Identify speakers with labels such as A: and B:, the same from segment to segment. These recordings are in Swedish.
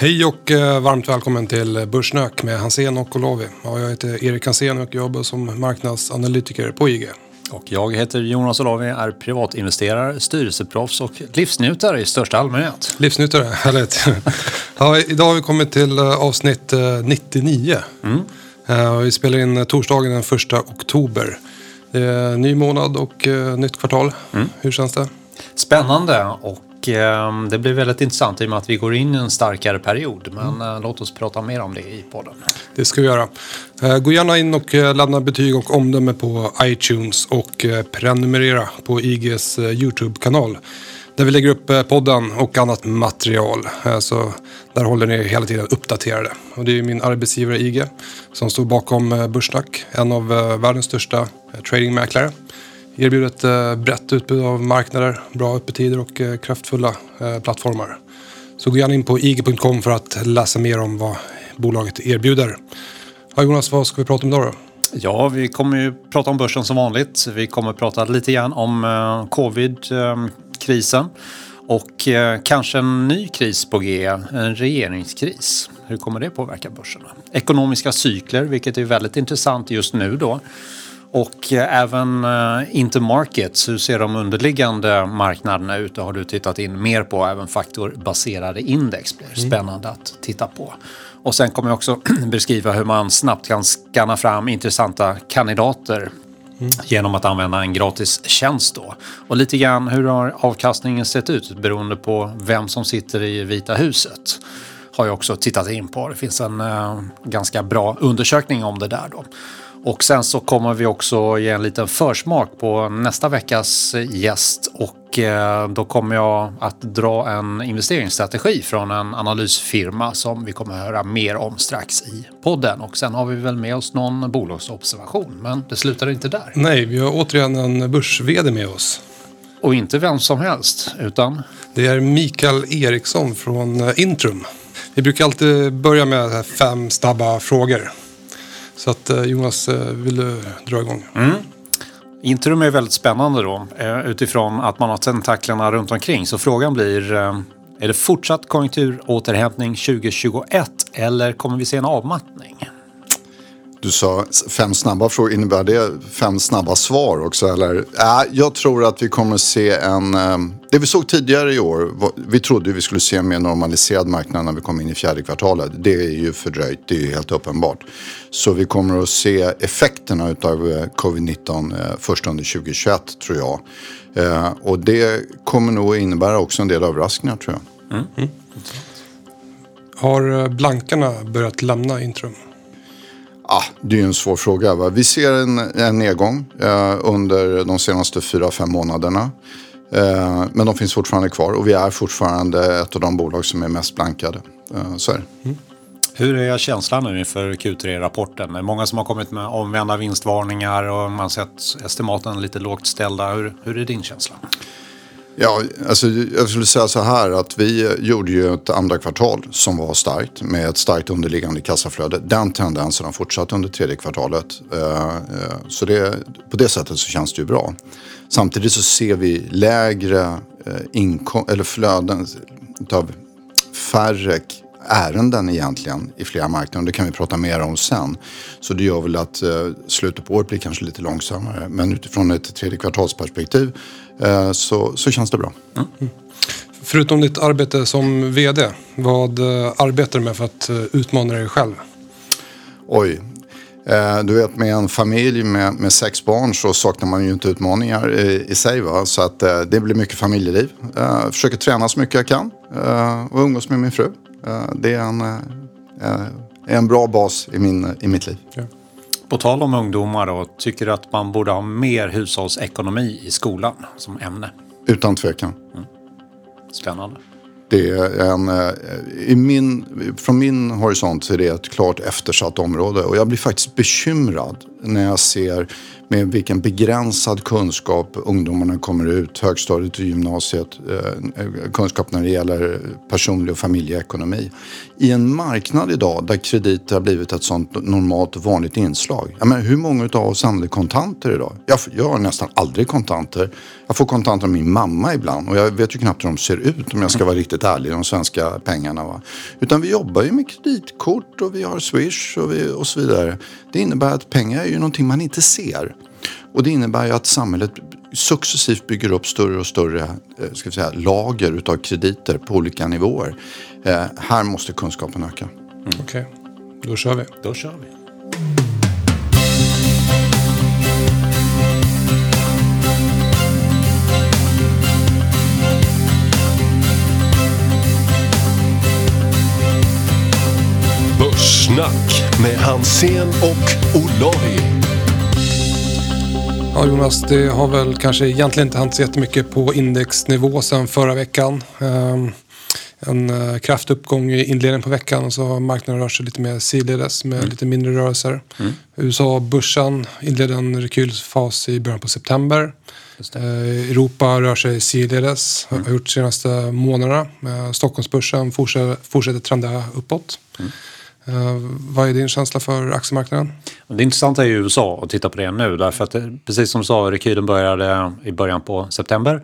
A: Hej och eh, varmt välkommen till Börssnack med Hansen och Olavi. Ja, jag heter Erik Hansen och jobbar som marknadsanalytiker på IG.
B: Och jag heter Jonas Olavi, är privatinvesterare, styrelseproffs och livsnjutare i största allmänhet.
A: Livsnjutare, härligt. ja, idag har vi kommit till eh, avsnitt eh, 99.
B: Mm.
A: Eh, vi spelar in torsdagen den 1 oktober. Det är ny månad och nytt kvartal.
B: Mm.
A: Hur känns det?
B: Spännande och det blir väldigt intressant i och med att vi går in i en starkare period. Men
A: Mm.
B: eh, låt oss prata mer om det i podden.
A: Det ska vi göra. Eh, Gå gärna in och eh, lämna betyg och omdöme på iTunes och prenumerera på IGs YouTube-kanal. Där vi lägger upp podden och annat material. Så där håller ni hela tiden uppdaterade. Och det är min arbetsgivare IG som står bakom Börssnack. En av världens största tradingmäklare. Erbjuder ett eh, brett utbud av marknader, bra öppettider och eh, kraftfulla eh, plattformar. Så gå gärna in på ig.com för att läsa mer om vad bolaget erbjuder. Ja, Jonas, vad ska vi prata om idag då?
B: Ja, vi kommer ju prata om börsen som vanligt. Vi kommer prata lite grann om covid-krisen och kanske en ny kris på G, en regeringskris. Hur kommer det påverka börserna? Ekonomiska cykler, vilket är väldigt intressant just nu då. Och eh, även eh, intermarkets, hur ser de underliggande marknaderna ut? Det har du tittat in mer på. Även faktorbaserade index blir spännande att titta på. Och sen kommer jag också beskriva hur man snabbt kan scanna fram intressanta kandidater genom att använda en gratis tjänst då. Och lite grann hur har avkastningen sett ut beroende på vem som sitter i Vita huset. Har jag också tittat in på. Det finns en eh, ganska bra undersökning om det där då. Och sen så kommer vi också ge en liten försmak på nästa veckas gäst och eh, då kommer jag att dra en investeringsstrategi från en analysfirma som vi kommer höra mer om strax i podden. Och sen har vi väl med oss någon bolagsobservation, men det slutar inte där.
A: Nej, vi har återigen en börs med oss.
B: Och inte vem som helst, utan
A: Det är Mikael Eriksson från eh, Intrum. Vi brukar alltid börja med fem snabba frågor. Så att eh, Jonas, eh, vill du dra igång? Mm.
B: Intrum är väldigt spännande då eh, utifrån att man har tentaklerna runt omkring. Så frågan blir, är det fortsatt konjunkturåterhämtning 2021 eller kommer vi se en avmattning?
C: Du sa fem snabba frågor, innebär det fem snabba svar också eller? Äh, jag tror att vi kommer se en, eh, det vi såg tidigare i år, vi trodde vi skulle se en mer normaliserad marknad när vi kom in i fjärde kvartalet. Det är ju fördröjt, det är ju helt uppenbart. Så vi kommer att se effekterna av eh, covid-19 eh, först under 2021 tror jag. Eh, och det kommer nog innebära också en del överraskningar tror jag. Mm. Mm.
A: Har eh, blankarna börjat lämna Intrum?
C: Ah, det är ju en svår fråga. Va? Vi ser en, en nedgång eh, under de senaste fyra fem månaderna. Eh, men de finns fortfarande kvar och vi är fortfarande ett av de bolag som är mest blankade. Eh, så är det. Mm.
B: Hur är känslan nu inför Q3-rapporten? Det är många som har kommit med omvända vinstvarningar och man har sett estimaten lite lågt ställda. Hur, hur är din känsla?
C: Ja, alltså, jag skulle säga så här att vi gjorde ju ett andra kvartal som var starkt med ett starkt underliggande kassaflöde. Den tendensen har fortsatt under tredje kvartalet. Eh, eh, så det, på det sättet så känns det ju bra. Samtidigt så ser vi lägre eh, inkom- eller flöden av färre ärenden egentligen i flera marknader. Det kan vi prata mer om sen. Så det gör väl att slutet på året blir kanske lite långsammare. Men utifrån ett tredje kvartalsperspektiv så, så känns det bra.
A: Förutom ditt arbete som VD, vad eh, arbetar du med för att eh, utmana dig själv?
C: Oj. Eh, du vet med en familj med, med sex barn så saknar man ju inte utmaningar i, i sig. Va? Så att eh, det blir mycket familjeliv. Eh, försöker träna så mycket jag kan eh, och umgås med min fru. Eh, det är en, eh, en bra bas i, min, i mitt liv.
B: På tal om ungdomar då, tycker du att man borde ha mer hushållsekonomi i skolan som ämne?
C: Utan tvekan.
B: Spännande.
C: Det är en, eh, i min, från min horisont så är det ett klart eftersatt område och jag blir faktiskt bekymrad när jag ser med vilken begränsad kunskap ungdomarna kommer ut, högstadiet och gymnasiet, eh, kunskap när det gäller personlig och familjeekonomi. I en marknad idag där krediter har blivit ett sånt normalt och vanligt inslag. Jag menar, hur många av oss använder kontanter idag? Jag, jag har nästan aldrig kontanter. Jag får kontanter av min mamma ibland och jag vet ju knappt hur de ser ut om jag ska vara riktigt ärlig, de svenska pengarna. Va? Utan vi jobbar ju med kreditkort och vi har Swish och, vi, och så vidare. Det innebär att pengar är ju någonting man inte ser. Och det innebär ju att samhället successivt bygger upp större och större eh, ska vi säga, lager utav krediter på olika nivåer. Eh, här måste kunskapen öka.
A: Mm. Okej, okay. då kör vi.
B: Då kör vi.
D: Börssnack med Hansen och Olari.
A: Ja Jonas, det har väl kanske egentligen inte hänt så jättemycket på indexnivå sedan förra veckan. Um, en uh, kraftuppgång i inledningen på veckan och så har marknaden rört sig lite mer sidledes med mm. lite mindre rörelser. Mm. USA-börsen inledde en rekylfas i början på september. Uh, Europa rör sig sidledes, mm. har gjort de senaste månaderna. Stockholmsbörsen fortsätter, fortsätter trenda uppåt. Mm. Eh, vad är din känsla för aktiemarknaden?
B: Det intressanta är ju USA att titta på det nu därför att eh, precis som du sa, rekylen började i början på september.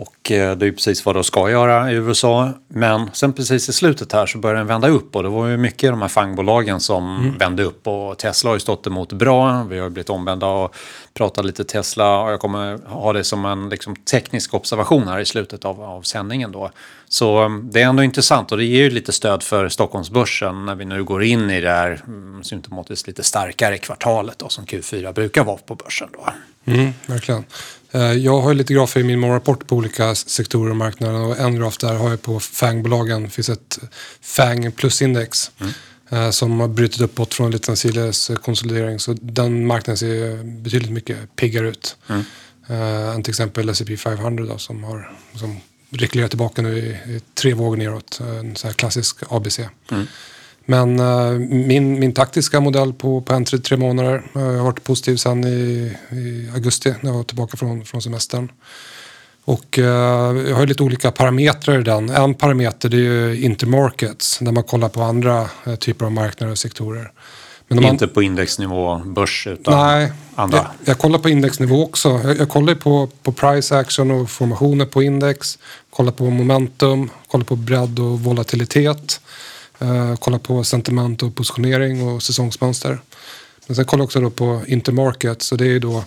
B: Och eh, det är ju precis vad det ska göra i USA. Men sen precis i slutet här så började den vända upp och det var ju mycket de här fangbolagen som mm. vände upp och Tesla har ju stått emot bra. Vi har blivit omvända och pratat lite Tesla och jag kommer ha det som en liksom, teknisk observation här i slutet av, av sändningen då. Så mm, det är ändå intressant och det ger ju lite stöd för Stockholmsbörsen när vi nu går in i det här mm, symptomatiskt lite starkare kvartalet då, som Q4 brukar vara på börsen då.
A: Mm, verkligen. Eh, jag har lite grafer i min morgonrapport på olika sektorer och marknader och en graf där har jag på FANG-bolagen. Det finns ett FANG plusindex mm. Eh, som har brutit uppåt från en liten sides konsolidering. Så den marknaden ser betydligt mycket piggare ut. Mm. Än till exempel S&P 500 då, som har som reklerat tillbaka nu i, i tre vågor neråt. En sån här klassisk ABC. Mm. Men uh, min, min taktiska modell på, på en tre, månader, uh, jag har varit positiv sedan i, i, augusti när jag var tillbaka från, från semestern. Och uh, jag har lite olika parametrar i den. En parameter det är ju intermarkets, där man kollar på andra typer av marknader och sektorer.
B: Men Inte man, på indexnivå börs utan
A: nej,
B: andra?
A: Jag, jag kollar på indexnivå också. Jag, jag kollar på, på price action och formationer på index. Kollar på momentum, kollar på bredd och volatilitet. Uh, kolla på sentiment och positionering och säsongsmönster. Men sen kolla också då på intermarket. Så det är då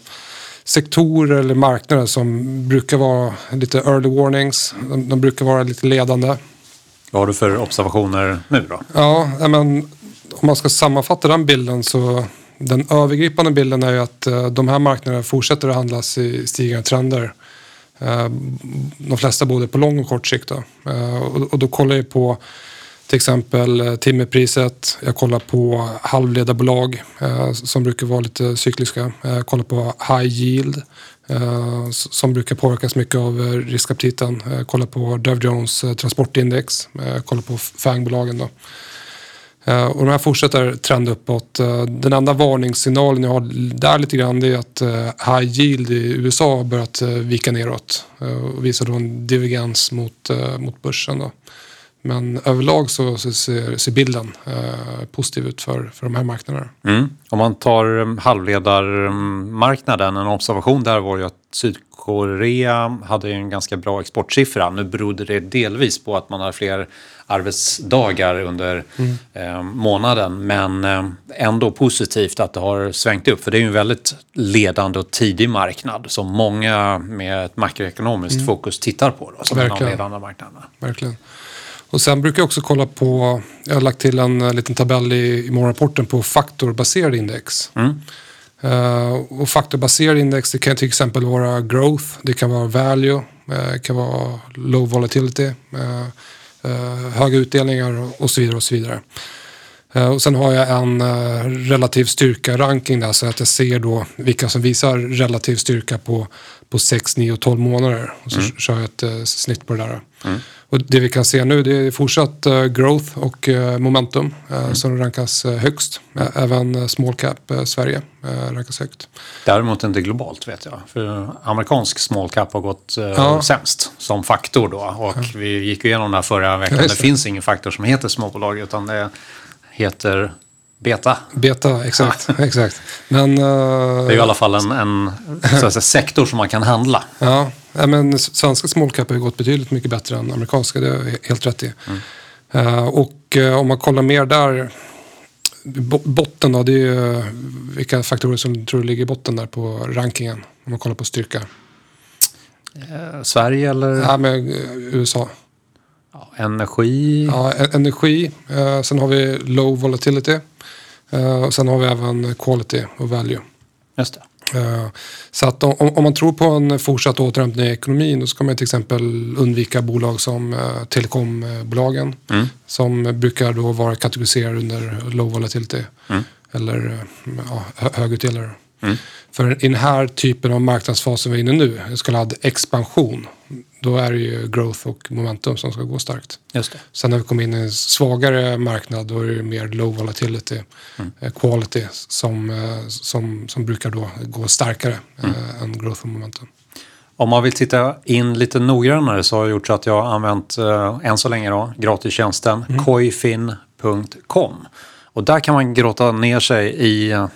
A: sektorer eller marknader som brukar vara lite early warnings. De, de brukar vara lite ledande.
B: Vad har du för observationer nu då?
A: Ja, men om man ska sammanfatta den bilden så den övergripande bilden är ju att uh, de här marknaderna fortsätter att handlas i stigande trender. Uh, de flesta både på lång och kort sikt. Då. och, och då kollar jag på till exempel eh, timmerpriset. Jag kollar på halvledarbolag eh, som brukar vara lite cykliska. Eh, jag kollar på high yield eh, som brukar påverkas mycket av eh, riskaptiten. Jag kollar på Dow Jones transportindex. Jag kollar på FANG-bolagen. Då. Och de här fortsätter trenda uppåt. Den enda varningssignalen jag har där lite grann är att high yield i USA har börjat vika neråt och visar då en divergens mot, mot börsen. Då. Men överlag så, så ser, ser, bilden eh, positiv ut för, för de här marknaderna.
B: Mm. Om man tar um, halvledarmarknaden, en observation där var ju att Sydkorea hade en ganska bra exportsiffra. Nu berodde det delvis på att man har fler arbetsdagar under mm. eh, månaden. Men eh, ändå positivt att det har svängt upp. För det är ju en väldigt ledande och tidig marknad som många med ett makroekonomiskt mm. fokus tittar på. Då, som Verkligen. en av ledande marknaderna.
A: Verkligen. Och sen brukar jag också kolla på, jag har lagt till en uh, liten tabell i, i morgonrapporten på faktorbaserade index. Mm. Uh, och faktorbaserade index det kan till exempel vara growth, det kan vara value, uh, det kan vara low volatility, höga utdelningar och, så vidare. och så vidare. Eh, Och sen har jag en eh, relativ styrka-ranking där så att jag ser då vilka som visar relativ styrka på, på 6, 9 och 12 månader. Och så kör jag ett eh, snitt på det där. Och det vi kan se nu det är fortsatt growth och momentum eh, som rankas högst. Även small cap Sverige rankas högt.
B: Däremot inte globalt vet jag. För amerikansk small cap har gått
A: Ja.
B: sämst som faktor då. Och vi gick igenom det här förra veckan.
A: Ja,
B: det
A: det.
B: finns ingen faktor som heter småbolag utan det heter beta.
A: Beta, exakt. exakt. Men, eh,
B: Det är ju i alla fall en, en säga, sektor som man kan handla.
A: Ja, men svenska small cap har gått betydligt mycket bättre än amerikanska. Det är helt rätt i. Eh, och eh, om man kollar mer där. bo- Botten då, det är ju vilka faktorer som tror du ligger i botten där på rankingen. Om man kollar på styrka.
B: Sverige eller
A: Ja, men USA.
B: Energi?
A: Ja, e- energi. Eh, sen har vi low volatility. Eh, och sen har vi även quality och value.
B: Just det.
A: Eh, Så att om, om man tror på en fortsatt återhämtning i ekonomin då ska man till exempel undvika bolag som eh, telekombolagen som brukar då vara kategoriserade under low volatility eller eh, ja, hö- högutdelare. För i den här typen av marknadsfas som vi är inne nu, så kallad expansion, då är det ju growth och momentum som ska gå starkt.
B: Just det.
A: Sen när vi kommer in i en svagare marknad då är det mer low volatility, eh, quality som, eh, som, som brukar då gå starkare eh, än growth och momentum.
B: Om man vill titta in lite noggrannare så har jag gjort så att jag har använt, eh, än så länge då, gratistjänsten koifin.com. Och där kan man grotta ner sig i eh,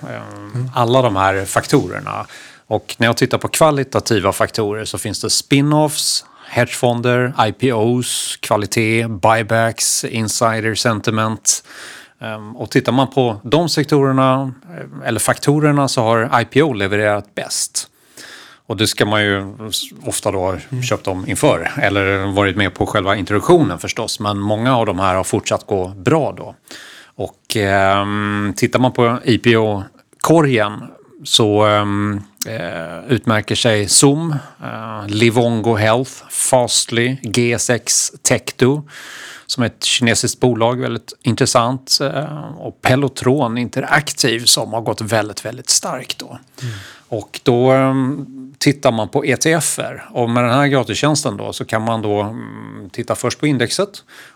B: alla de här faktorerna. Och när jag tittar på kvalitativa faktorer så finns det spin-offs, hedgefonder, IPOs, kvalitet, buybacks, insider sentiment. Ehm, och tittar man på de sektorerna, eh, eller faktorerna, så har IPO levererat bäst. Och det ska man ju ofta då ha köpt dem inför. Eller varit med på själva introduktionen förstås. Men många av de här har fortsatt gå bra då. Och eh, tittar man på IPO-korgen så ehm, eh, utmärker sig Zoom, eh, Livongo Health, Fastly, GSX, Tecto som är ett kinesiskt bolag, väldigt intressant. eh, Och Pelotron Interactive som har gått väldigt, väldigt starkt då. Och då um, tittar man på ETFer och med den här gratistjänsten då så kan man då mm, titta först på indexet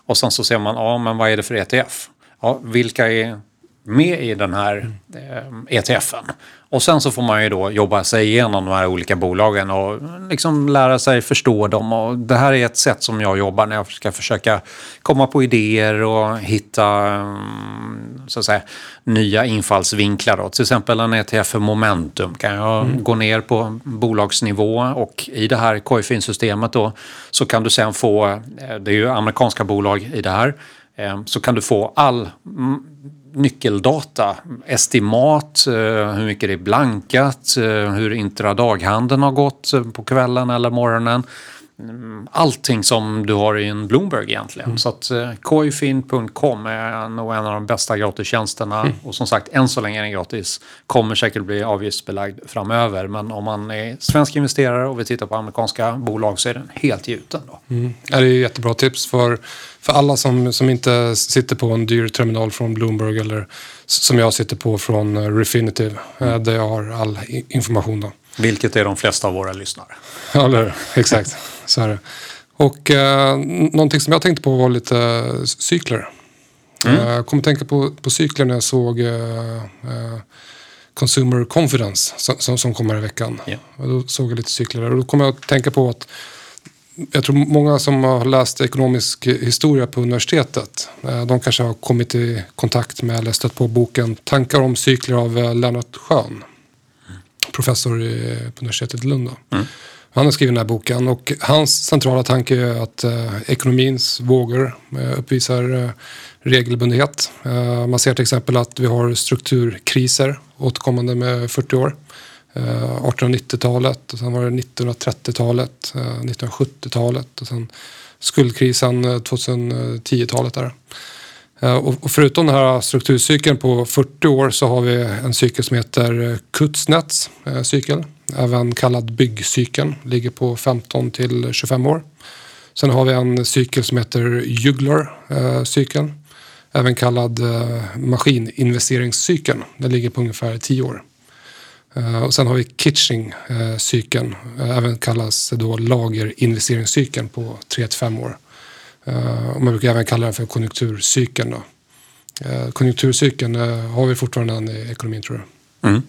B: och sen så ser man, ja men vad är det för ETF? Ja, vilka är med i den här eh, ETFen? Och sen så får man ju då jobba sig igenom de här olika bolagen och liksom lära sig förstå dem. Och det här är ett sätt som jag jobbar när jag ska försöka komma på idéer och hitta mm, så att säga, nya infallsvinklar. Då. Till exempel en ETF för momentum kan jag gå ner på bolagsnivå och i det här Coifin-systemet då så kan du sen få, eh, det är ju amerikanska bolag i det här, eh, så kan du få all mm, nyckeldata, estimat, eh, hur mycket det är blankat, eh, hur intradaghandeln har gått eh, på kvällen eller morgonen. Mm, Allting som du har i en Bloomberg egentligen. Så att eh, coifin.com är nog en av de bästa gratistjänsterna. Och som sagt, än så länge är den gratis. Kommer säkert bli avgiftsbelagd framöver. Men om man är svensk investerare och vill titta på amerikanska bolag så är den helt gjuten. Då.
A: Mm. Ja, det är jättebra tips för, för alla som, som inte sitter på en dyr terminal från Bloomberg eller som jag sitter på från eh, Refinitiv eh, där jag har all information. Då.
B: Vilket är de flesta av våra lyssnare.
A: Ja, Eller? Exakt, så är det. Och eh, någonting som jag tänkte på var lite eh, cykler. Eh, Jag kom att tänka på, på cykler när jag såg eh, eh, Consumer Confidence som, som, som kommer i veckan.
B: Ja.
A: Och då såg jag lite cykler där. Och då kom jag att tänka på att jag tror många som har läst ekonomisk historia på universitetet, eh, de kanske har kommit i kontakt med eller stött på boken Tankar om cykler av Lennart Schön. Professor i, på universitetet i Lund. Då. Han har skrivit den här boken och hans centrala tanke är att eh, ekonomins vågor eh, uppvisar eh, regelbundenhet. Eh, man ser till exempel att vi har strukturkriser återkommande med 40 år. Eh, 1890-talet och sen var det 1930-talet, eh, 1970-talet och sen skuldkrisen eh, 2010-talet. Där. Eh, och förutom den här strukturcykeln på 40 år så har vi en cykel som heter eh, Kutznets eh, cykel. Även kallad byggcykeln. Ligger på 15 till 25 år. Sen har vi en cykel som heter Juglar cykeln. även kallad maskininvesteringscykeln. Den ligger på ungefär 10 år. Och sen har vi Kitching-cykeln, även kallas då lagerinvesteringscykeln på 3-5 år man brukar även kalla den för konjunkturcykeln. Då. Eh, konjunkturcykeln eh, har vi fortfarande i ekonomin tror jag.
B: Mm.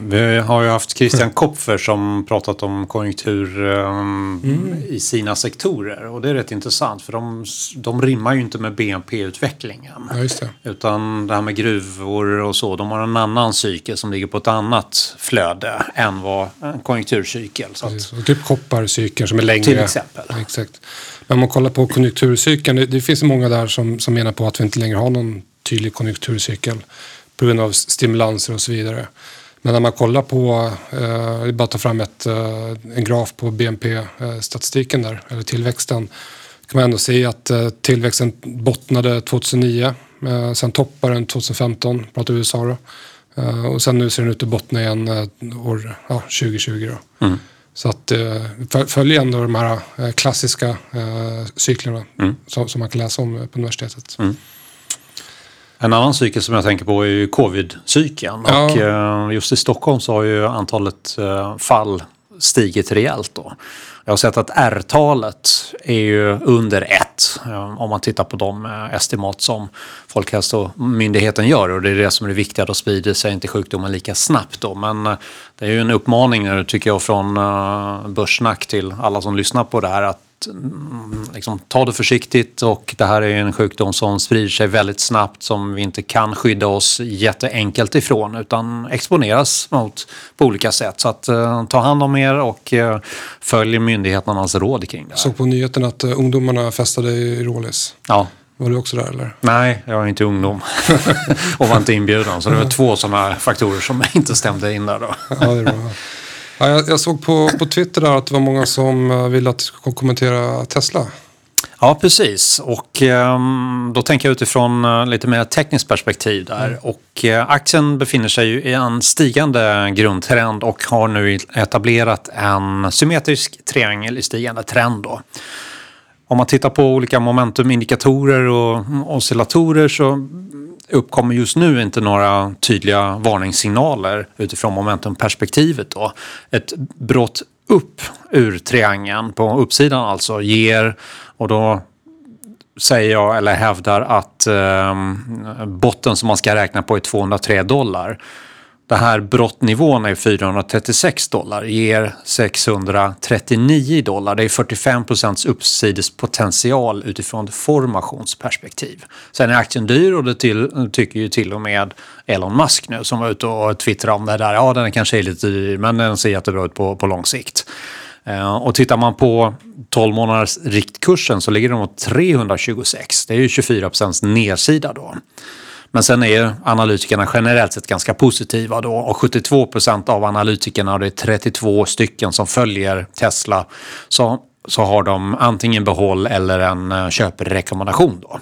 B: Vi har ju haft Christian Kopfer som pratat om konjunktur um, mm. i sina sektorer. Och det är rätt intressant för de, de rimmar ju inte med BNP-utvecklingen.
A: Ja.
B: Utan det här med gruvor och så, de har en annan cykel som ligger på ett annat flöde än vad en konjunkturcykel. Så att,
A: och typ kopparcykeln som är längre.
B: Till exempel.
A: Ja, exakt. Om man kollar på konjunkturcykeln, det, det finns många där som, som menar på att vi inte längre har någon tydlig konjunkturcykel på grund av stimulanser och så vidare. Men när man kollar på, eh, bara ta fram ett, eh, en graf på BNP-statistiken eh, där, eller tillväxten, kan man ändå se att eh, tillväxten bottnade 2009, eh, sen toppade den 2015, pratar USA då. Eh, och sen nu ser den ut att bottna igen eh, år ja, 2020 då. Mm. Så att eh, följer ändå de här eh, klassiska eh, cyklerna mm. som, som, man kan läsa om på universitetet. Mm.
B: En annan cykel som jag tänker på är ju covid-cykeln. Ja. Och just i Stockholm så har ju antalet fall stigit rejält då. Jag har sett att R-talet är ju under 1 eh, om man tittar på de eh, estimat som Folkhälsomyndigheten gör och det är det som är det viktiga, då sprider sig inte sjukdomen lika snabbt då. Men eh, det är ju en uppmaning nu tycker jag från Börssnack till alla som lyssnar på det här att Mm, liksom, ta det försiktigt och det här är en sjukdom som sprider sig väldigt snabbt som vi inte kan skydda oss jätteenkelt ifrån utan exponeras mot på olika sätt. Så att uh, ta hand om er och uh, följ myndigheternas råd kring det här.
A: Såg på nyheten att uh, ungdomarna festade i Rålis.
B: Ja.
A: Var du också där eller?
B: Nej, jag är inte ungdom och var inte inbjuden. Så det var två sådana faktorer som inte stämde in där då.
A: ja, det är bra. Ja, jag, jag, såg på, på Twitter där att det var många som eh, ville att du skulle kommentera Tesla.
B: Ja, precis. Och um, då tänker jag utifrån uh, lite mer tekniskt perspektiv där. Mm. Och uh, aktien befinner sig ju i en stigande grundtrend och har nu etablerat en symmetrisk triangel i stigande trend då. Om man tittar på olika momentumindikatorer och oscillatorer så uppkommer just nu inte några tydliga varningssignaler utifrån momentumperspektivet. Då. Ett brott upp ur triangeln på uppsidan alltså ger och då säger jag eller hävdar att eh, botten som man ska räkna på är 203 dollar. Det här brottnivån är 436 dollar, ger 639 dollar. Det är 45 procents uppsidespotential utifrån ett formationsperspektiv. Sen är aktien dyr och det till, tycker ju till och med Elon Musk nu som var ute och twittrade om det där. Ja, den kanske är lite dyr, men den ser jättebra ut på, på lång sikt. Eh, och tittar man på 12 månaders riktkursen så ligger den mot 326. Det är ju 24 procents nedsida då. Men sen är analytikerna generellt sett ganska positiva då och 72 procent av analytikerna, och det är 32 stycken som följer Tesla, så, så har de antingen behåll eller en eh, köprekommendation då.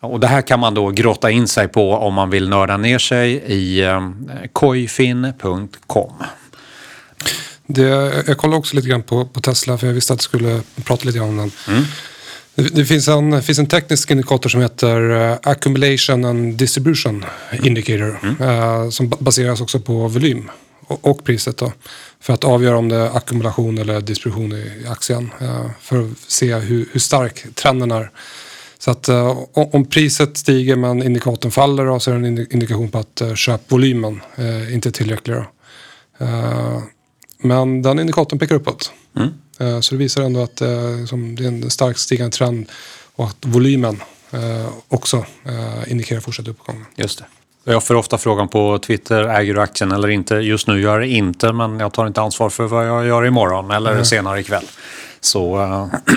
B: Och det här kan man då grotta in sig på om man vill nörda ner sig i eh, koifin.com.
A: jag kollade också lite grann på, på Tesla för jag visste att jag skulle prata lite grann om den. Mm. Det finns en, finns en teknisk indikator som heter uh, Accumulation and Distribution Indicator. Mm. Uh, som baseras också på volym och, och, priset. Då, för att avgöra om det är ackumulation eller distribution i, i aktien. Uh, för att se hur, hur stark trenden är. Så att om priset stiger men indikatorn faller då, så är det en indikation på att köpvolymen inte är tillräcklig. Då. men den indikatorn pekar uppåt. Mm. Eh, så det visar ändå att eh, det är en starkt stigande trend och att volymen eh, också indikerar fortsatt uppgång.
B: Just det. Jag får ofta frågan på Twitter, äger du aktien eller inte? Just nu gör jag det inte, men jag tar inte ansvar för vad jag gör imorgon eller mm. senare ikväll. Så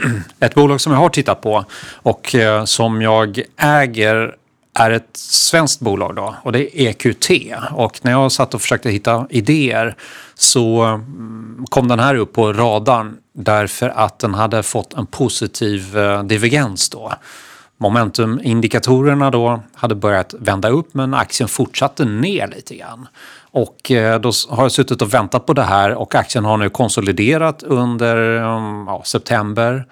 B: ett bolag som jag har tittat på och som jag äger är ett svenskt bolag då och det är EQT. Och när jag satt och försökte hitta idéer så mm, kom den här upp på radarn därför att den hade fått en positiv eh, divergens då. Momentumindikatorerna då hade börjat vända upp men aktien fortsatte ner lite grann. Och eh, då har jag suttit och väntat på det här och aktien har nu konsoliderat under mm, ja, september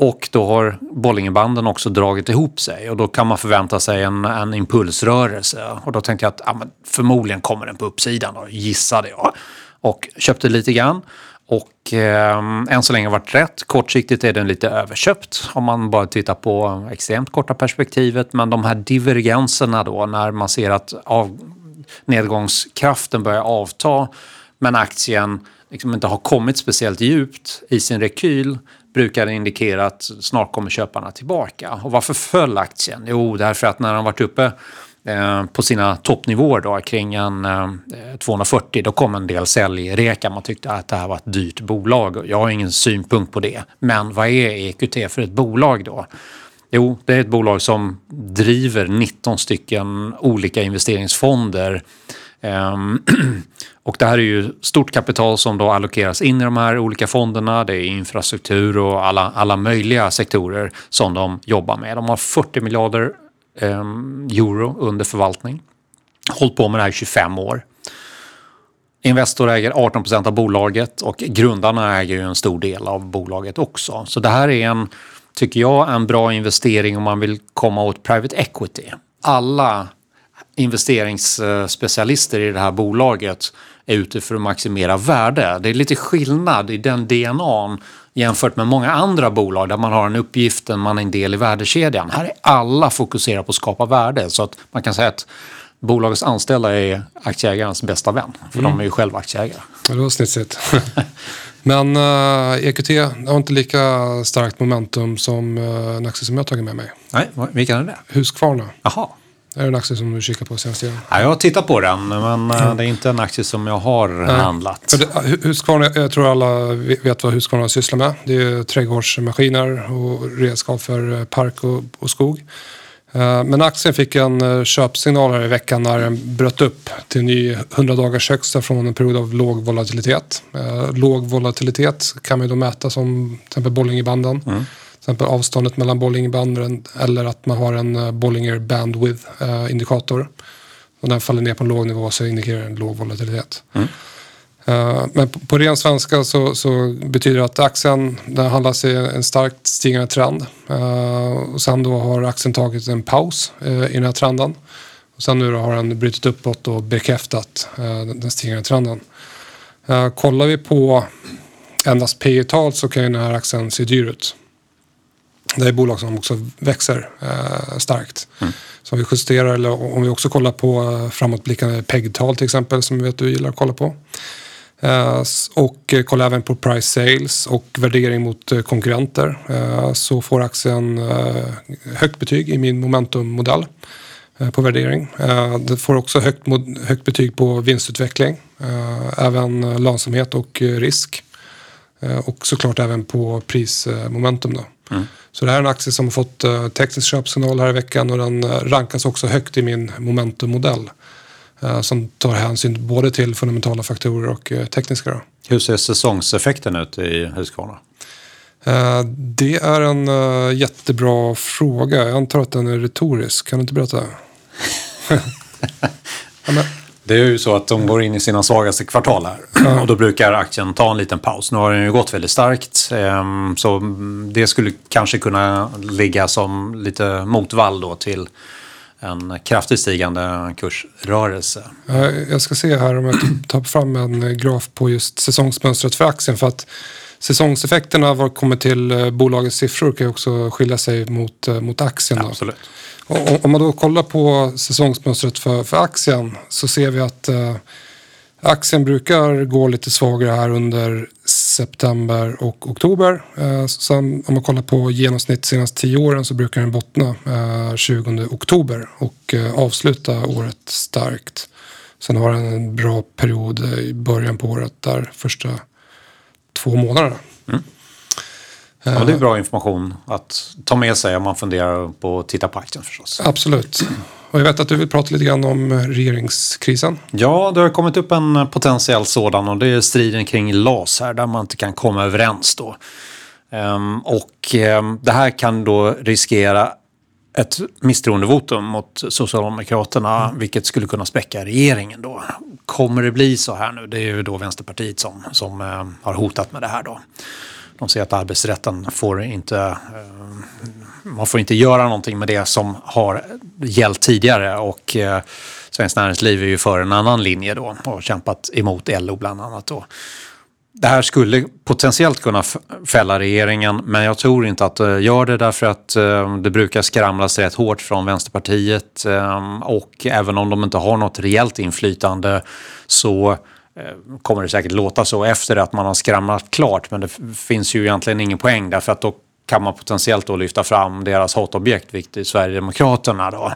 B: och då har Bollingebanden också dragit ihop sig och då kan man förvänta sig en, en impulsrörelse. Och då tänkte jag att ja, men förmodligen kommer den på uppsidan, då, gissade jag. Och köpte lite grann. Och eh, än så länge har varit rätt. Kortsiktigt är den lite överköpt om man bara tittar på extremt korta perspektivet. Men de här divergenserna då när man ser att av, nedgångskraften börjar avta men aktien liksom inte har kommit speciellt djupt i sin rekyl brukar indikera att snart kommer köparna tillbaka. Och varför föll aktien? Jo, därför att när den varit uppe eh, på sina toppnivåer då, kring en eh, 240 då kom en del säljreka. Man tyckte att det här var ett dyrt bolag. Jag har ingen synpunkt på det. Men vad är EQT för ett bolag då? Jo, det är ett bolag som driver 19 stycken olika investeringsfonder. Um, och det här är ju stort kapital som då allokeras in i de här olika fonderna. Det är infrastruktur och alla, alla möjliga sektorer som de jobbar med. De har 40 miljarder um, euro under förvaltning. Hållit på med det här i 25 år. Investor äger 18 procent av bolaget och grundarna äger ju en stor del av bolaget också. Så det här är en tycker jag, en bra investering om man vill komma åt private equity. Alla investeringsspecialister i det här bolaget är ute för att maximera värde. Det är lite skillnad i den DNA jämfört med många andra bolag där man har en uppgift, man är en del i värdekedjan. Här är alla fokuserade på att skapa värde så att man kan säga att bolagets anställda är aktieägarens bästa vän. För mm. de är ju själva aktieägare.
A: Det var snitsigt. Men uh, eh, EQT har inte lika starkt momentum som uh, en aktie som jag tagit med mig.
B: Nej, vilken är det?
A: Husqvarna.
B: Jaha.
A: Är det en aktie som du kikar på senaste tiden?
B: Ja, jag har tittat på den, men mm. det är inte en aktie som jag har Nej. handlat.
A: Husqvarna, jag tror alla vet vad Husqvarna sysslar med. Det är trädgårdsmaskiner och redskap för park och, och skog. Eh, men aktien fick en eh, köpsignal här i veckan när den bröt upp till ny 100 dagars högsta från en period av låg volatilitet. Eh, låg volatilitet kan man ju då mäta som till exempel Bollingerbanden. Mm. Exempel avståndet mellan Bollingerbanden eller att man har en Bollinger Bandwidth indikator. Och den faller ner på en låg nivå så indikerar en låg volatilitet. Mm. Eh, men på ren svenska så, så, betyder det att aktien den handlas i en starkt stigande trend. Och sen då har aktien tagit en paus i den här trenden. Och sen nu då har den brutit uppåt och bekräftat den, den stigande trenden. kollar vi på endast P tal så kan ju den här aktien se dyr ut. Det är bolag som också växer starkt. Mm. Så om vi justerar, eller om vi också kollar på framåtblickande PEG-tal till exempel, som vi vet du gillar att kolla på. Eh, och kolla även på price sales och värdering mot eh, konkurrenter. Eh, så får aktien högt betyg i min momentummodell på värdering. Det får också högt, högt betyg på vinstutveckling, även lönsamhet och risk. Och såklart även på prismomentum. Då. Mm. Så det här är en aktie som har fått teknisk köpsignal här i veckan och den rankas också högt i min momentummodell. Eh, som tar hänsyn både till fundamentala faktorer och eh, tekniska. Då.
B: Hur ser säsongseffekten ut i Husqvarna?
A: Eh, det är en jättebra fråga. Jag antar att den är retorisk. Kan du inte berätta?
B: ja, det är ju så att de går in i sina svagaste kvartal här. Och då brukar aktien ta en liten paus. Nu har den ju gått väldigt starkt. Ehm, så det skulle kanske kunna ligga som lite motvall då till en kraftigt stigande kursrörelse.
A: Jag ska se här om jag tar fram en graf på just säsongsmönstret för aktien. För att säsongseffekterna vad kommer till eh, bolagets siffror kan ju också skilja sig mot, eh, mot aktien. Då. Och om man då kollar på säsongsmönstret för, för aktien så ser vi att eh, Aktien brukar gå lite svagare här under september och oktober. Eh, sen om man kollar på genomsnitt senaste tio åren så brukar den bottna eh, 20 oktober och eh, avsluta året starkt. Sen har den en bra period i början på året där första två månaderna. Mm.
B: Ja, det är bra information att ta med sig om man funderar på att titta på aktien förstås.
A: Absolut. Och jag vet att du vill prata lite grann om regeringskrisen.
B: Ja, det har kommit upp en potentiell sådan och det är striden kring LAS här där man inte kan komma överens då. Um, och um, det här kan då riskera ett misstroendevotum mot Socialdemokraterna, mm. vilket skulle kunna späcka regeringen då. Kommer det bli så här nu? Det är ju då Vänsterpartiet som, som uh, har hotat med det här då. De säger att arbetsrätten får inte eh, man får inte göra någonting med det som har gällt tidigare och eh, Svenskt Näringsliv är ju för en annan linje då och har kämpat emot LO bland annat då. Det här skulle potentiellt kunna fälla regeringen men jag tror inte att det gör det därför att eh, det brukar skramlas rätt hårt från Vänsterpartiet och även om de inte har något reellt inflytande så Eh, kommer det säkert låta så efter att man har skramlat klart men det finns ju egentligen ingen poäng därför att då kan man potentiellt då lyfta fram deras hatobjekt, vilket är Sverigedemokraterna. Då.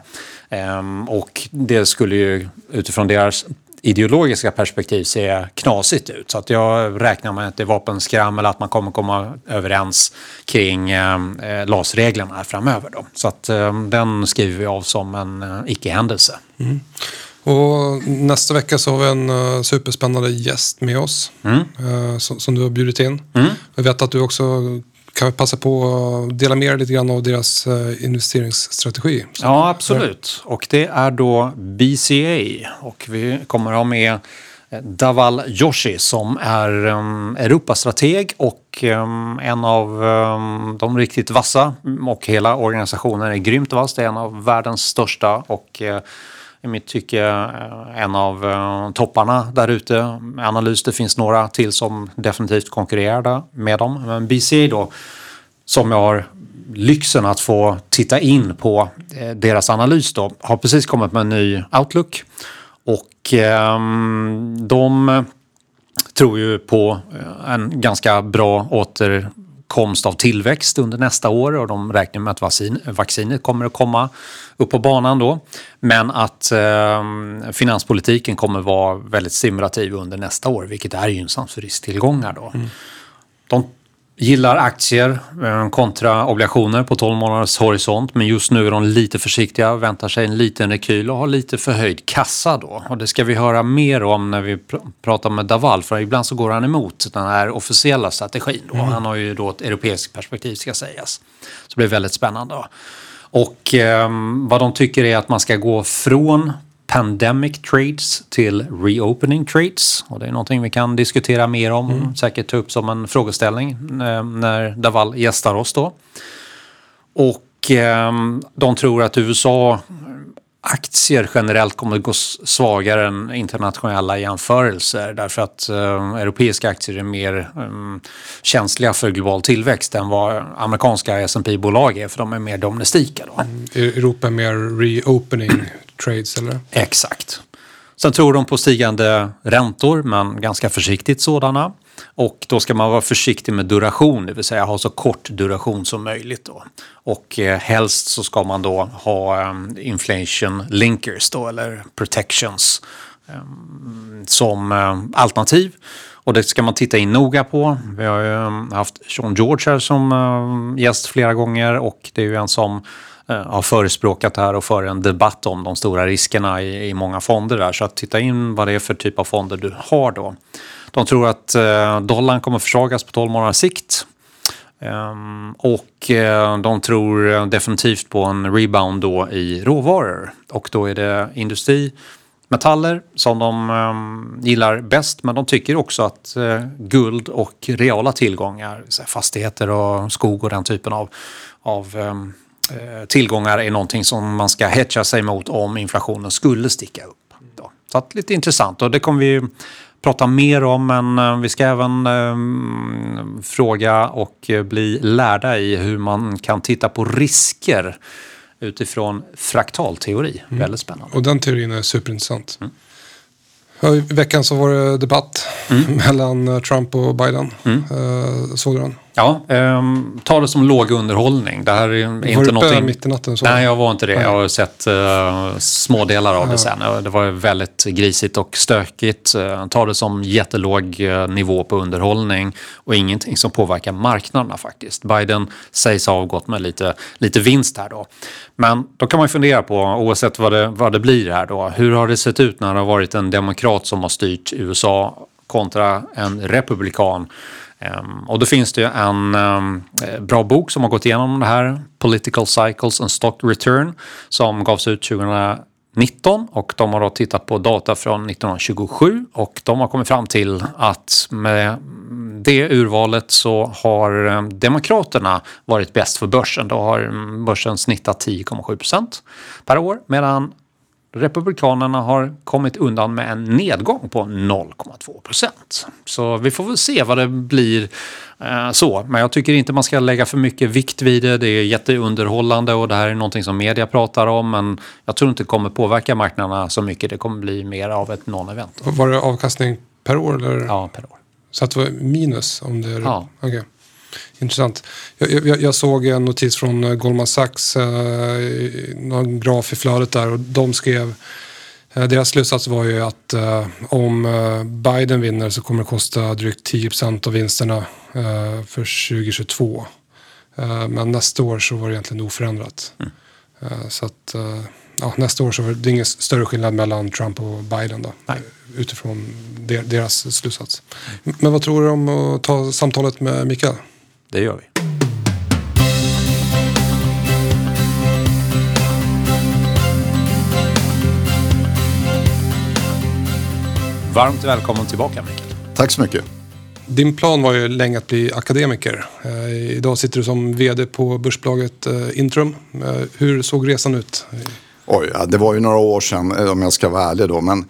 B: Ehm, och det skulle ju utifrån deras ideologiska perspektiv se knasigt ut. Så att jag räknar med att det är vapenskrammel, att man kommer komma överens kring eh, eh LAS-reglerna framöver. Då. Så att eh, den skriver vi av som en eh, icke-händelse. Mm.
A: Och nästa vecka så har vi en uh, superspännande gäst med oss mm. uh, som, som, du har bjudit in. Mm. Jag vet att du också kan passa på att dela med er lite grann av deras eh, investeringsstrategi.
B: Ja, absolut. Och det är då BCA och vi kommer ha med Daval Joshi som är um, Europastrateg och um, en av um, de riktigt vassa och hela organisationen är grymt vass. Det är en av världens största och uh, i mitt tycke eh, en av eh, topparna där ute. Analys, det finns några till som definitivt konkurrerar med dem. Men BCA då, som jag har lyxen att få titta in på eh, deras analys då, har precis kommit med en ny Outlook. Och ehm, de tror ju på en ganska bra åter komst av tillväxt under nästa år och de räknar med att vaccin, vaccinet kommer att komma upp på banan då. Men att eh, finanspolitiken kommer vara väldigt stimulativ under nästa år vilket är gynnsamt för risktillgångar då. Mm. De Gillar aktier eh, kontra obligationer på 12 månaders horisont men just nu är de lite försiktiga, väntar sig en liten rekyl och har lite förhöjd kassa då. Och det ska vi höra mer om när vi pr pratar med Daval för ibland så går han emot den här officiella strategin. Då. Mm. Han har ju då ett europeiskt perspektiv ska sägas. Så det blir väldigt spännande. Då. Och eh, vad de tycker är att man ska gå från pandemic trades till reopening trades. Och det är någonting vi kan diskutera mer om, mm. säkert ta upp som en frågeställning eh, när Daval gästar oss då. Och eh, de tror att USA aktier generellt kommer att gå svagare än internationella jämförelser därför att eh, europeiska aktier är mer um, känsliga för global tillväxt än vad amerikanska S&P bolag är för de är mer domestika. Då. Mm,
A: Europa är mer reopening trades eller?
B: Exakt. Sen tror de på stigande räntor, men ganska försiktigt sådana. Och då ska man vara försiktig med duration, det vill säga ha så kort duration som möjligt. Då. Och eh, helst så ska man då ha um, inflation linkers då, eller protections um, som um, alternativ. Och det ska man titta in noga på. Vi har ju haft Sean George här som gäst flera gånger och det är ju en som Eh, har förespråkat det här och för en debatt om de stora riskerna i, i många fonder där. Så att titta in vad det är för typ av fonder du har då. De tror att eh, dollarn kommer försvagas på 12 månaders sikt. Ehm, och eh, de tror eh, definitivt på en rebound då i råvaror. Och då är det industrimetaller som de ehm, gillar bäst. Men de tycker också att guld och reala tillgångar, fastigheter och skog och den typen av, av Eh, tillgångar är någonting som man ska hedga sig mot om inflationen skulle sticka upp. Då. Så att, lite intressant och det kommer vi prata mer om men eh, vi ska även eh, fråga och bli lärda i hur man kan titta på risker utifrån fraktalteori. Mm. Väldigt spännande.
A: Och den teorin är superintressant. Mm. I veckan så var det debatt mm. mellan Trump och Biden. Mm. såg du den?
B: Ja, um, ta det som låg underhållning. Det här är var inte
A: du
B: någonting...
A: mitt i natten? Så?
B: Nej, jag var inte det. Jag har sett uh, små delar av det sen. Det var väldigt grisigt och stökigt. Uh, ta det som jättelåg uh, nivå på underhållning och ingenting som påverkar marknaderna faktiskt. Biden sägs ha avgått med lite, lite vinst här då. Men då kan man fundera på, oavsett vad det, vad det blir här då, hur har det sett ut när det har varit en demokrat som har styrt USA kontra en republikan? Ehm, och då finns det en ehm, eh, bra bok som har gått igenom det här, Political Cycles and Stock Return, som gavs ut 2019 och de har då tittat på data från 1927 och de har kommit fram till att med det urvalet så har ehm, Demokraterna varit bäst för börsen. Då har börsen snittat 10,7 procent per år medan Republikanerna har kommit undan med en nedgång på 0,2 procent. Så vi får väl se vad det blir eh, så. Men jag tycker inte man ska lägga för mycket vikt vid det. Det är jätteunderhållande och det här är någonting som media pratar om. Men jag tror inte det kommer påverka marknaderna så mycket. Det kommer bli mer av ett non-event.
A: Var det avkastning per år? Eller?
B: Ja, per år.
A: Så att det var minus? Om det är...
B: Ja.
A: Okay. Intressant. Jag, jag, jag, såg en notis från eh, Goldman Sachs, eh, någon graf i flödet där och de skrev eh, deras slutsats var ju att eh, om eh, Biden vinner så kommer det kosta drygt 10% av vinsterna för 2022. men nästa år så var det egentligen oförändrat. Mm. så att ja, nästa år så var det ingen större skillnad mellan Trump och Biden då,
B: Nej.
A: utifrån deras slutsats. Mm. Men vad tror du om att ta samtalet med Mikael?
B: Det gör vi. Varmt välkommen tillbaka Mikael.
C: Tack så mycket.
A: Din plan var ju länge att bli akademiker. Eh, idag sitter du som vd på börsbolaget eh, Intrum. Eh, hur såg resan ut?
C: Oj, det var ju några år sedan om jag ska vara ärlig då. Men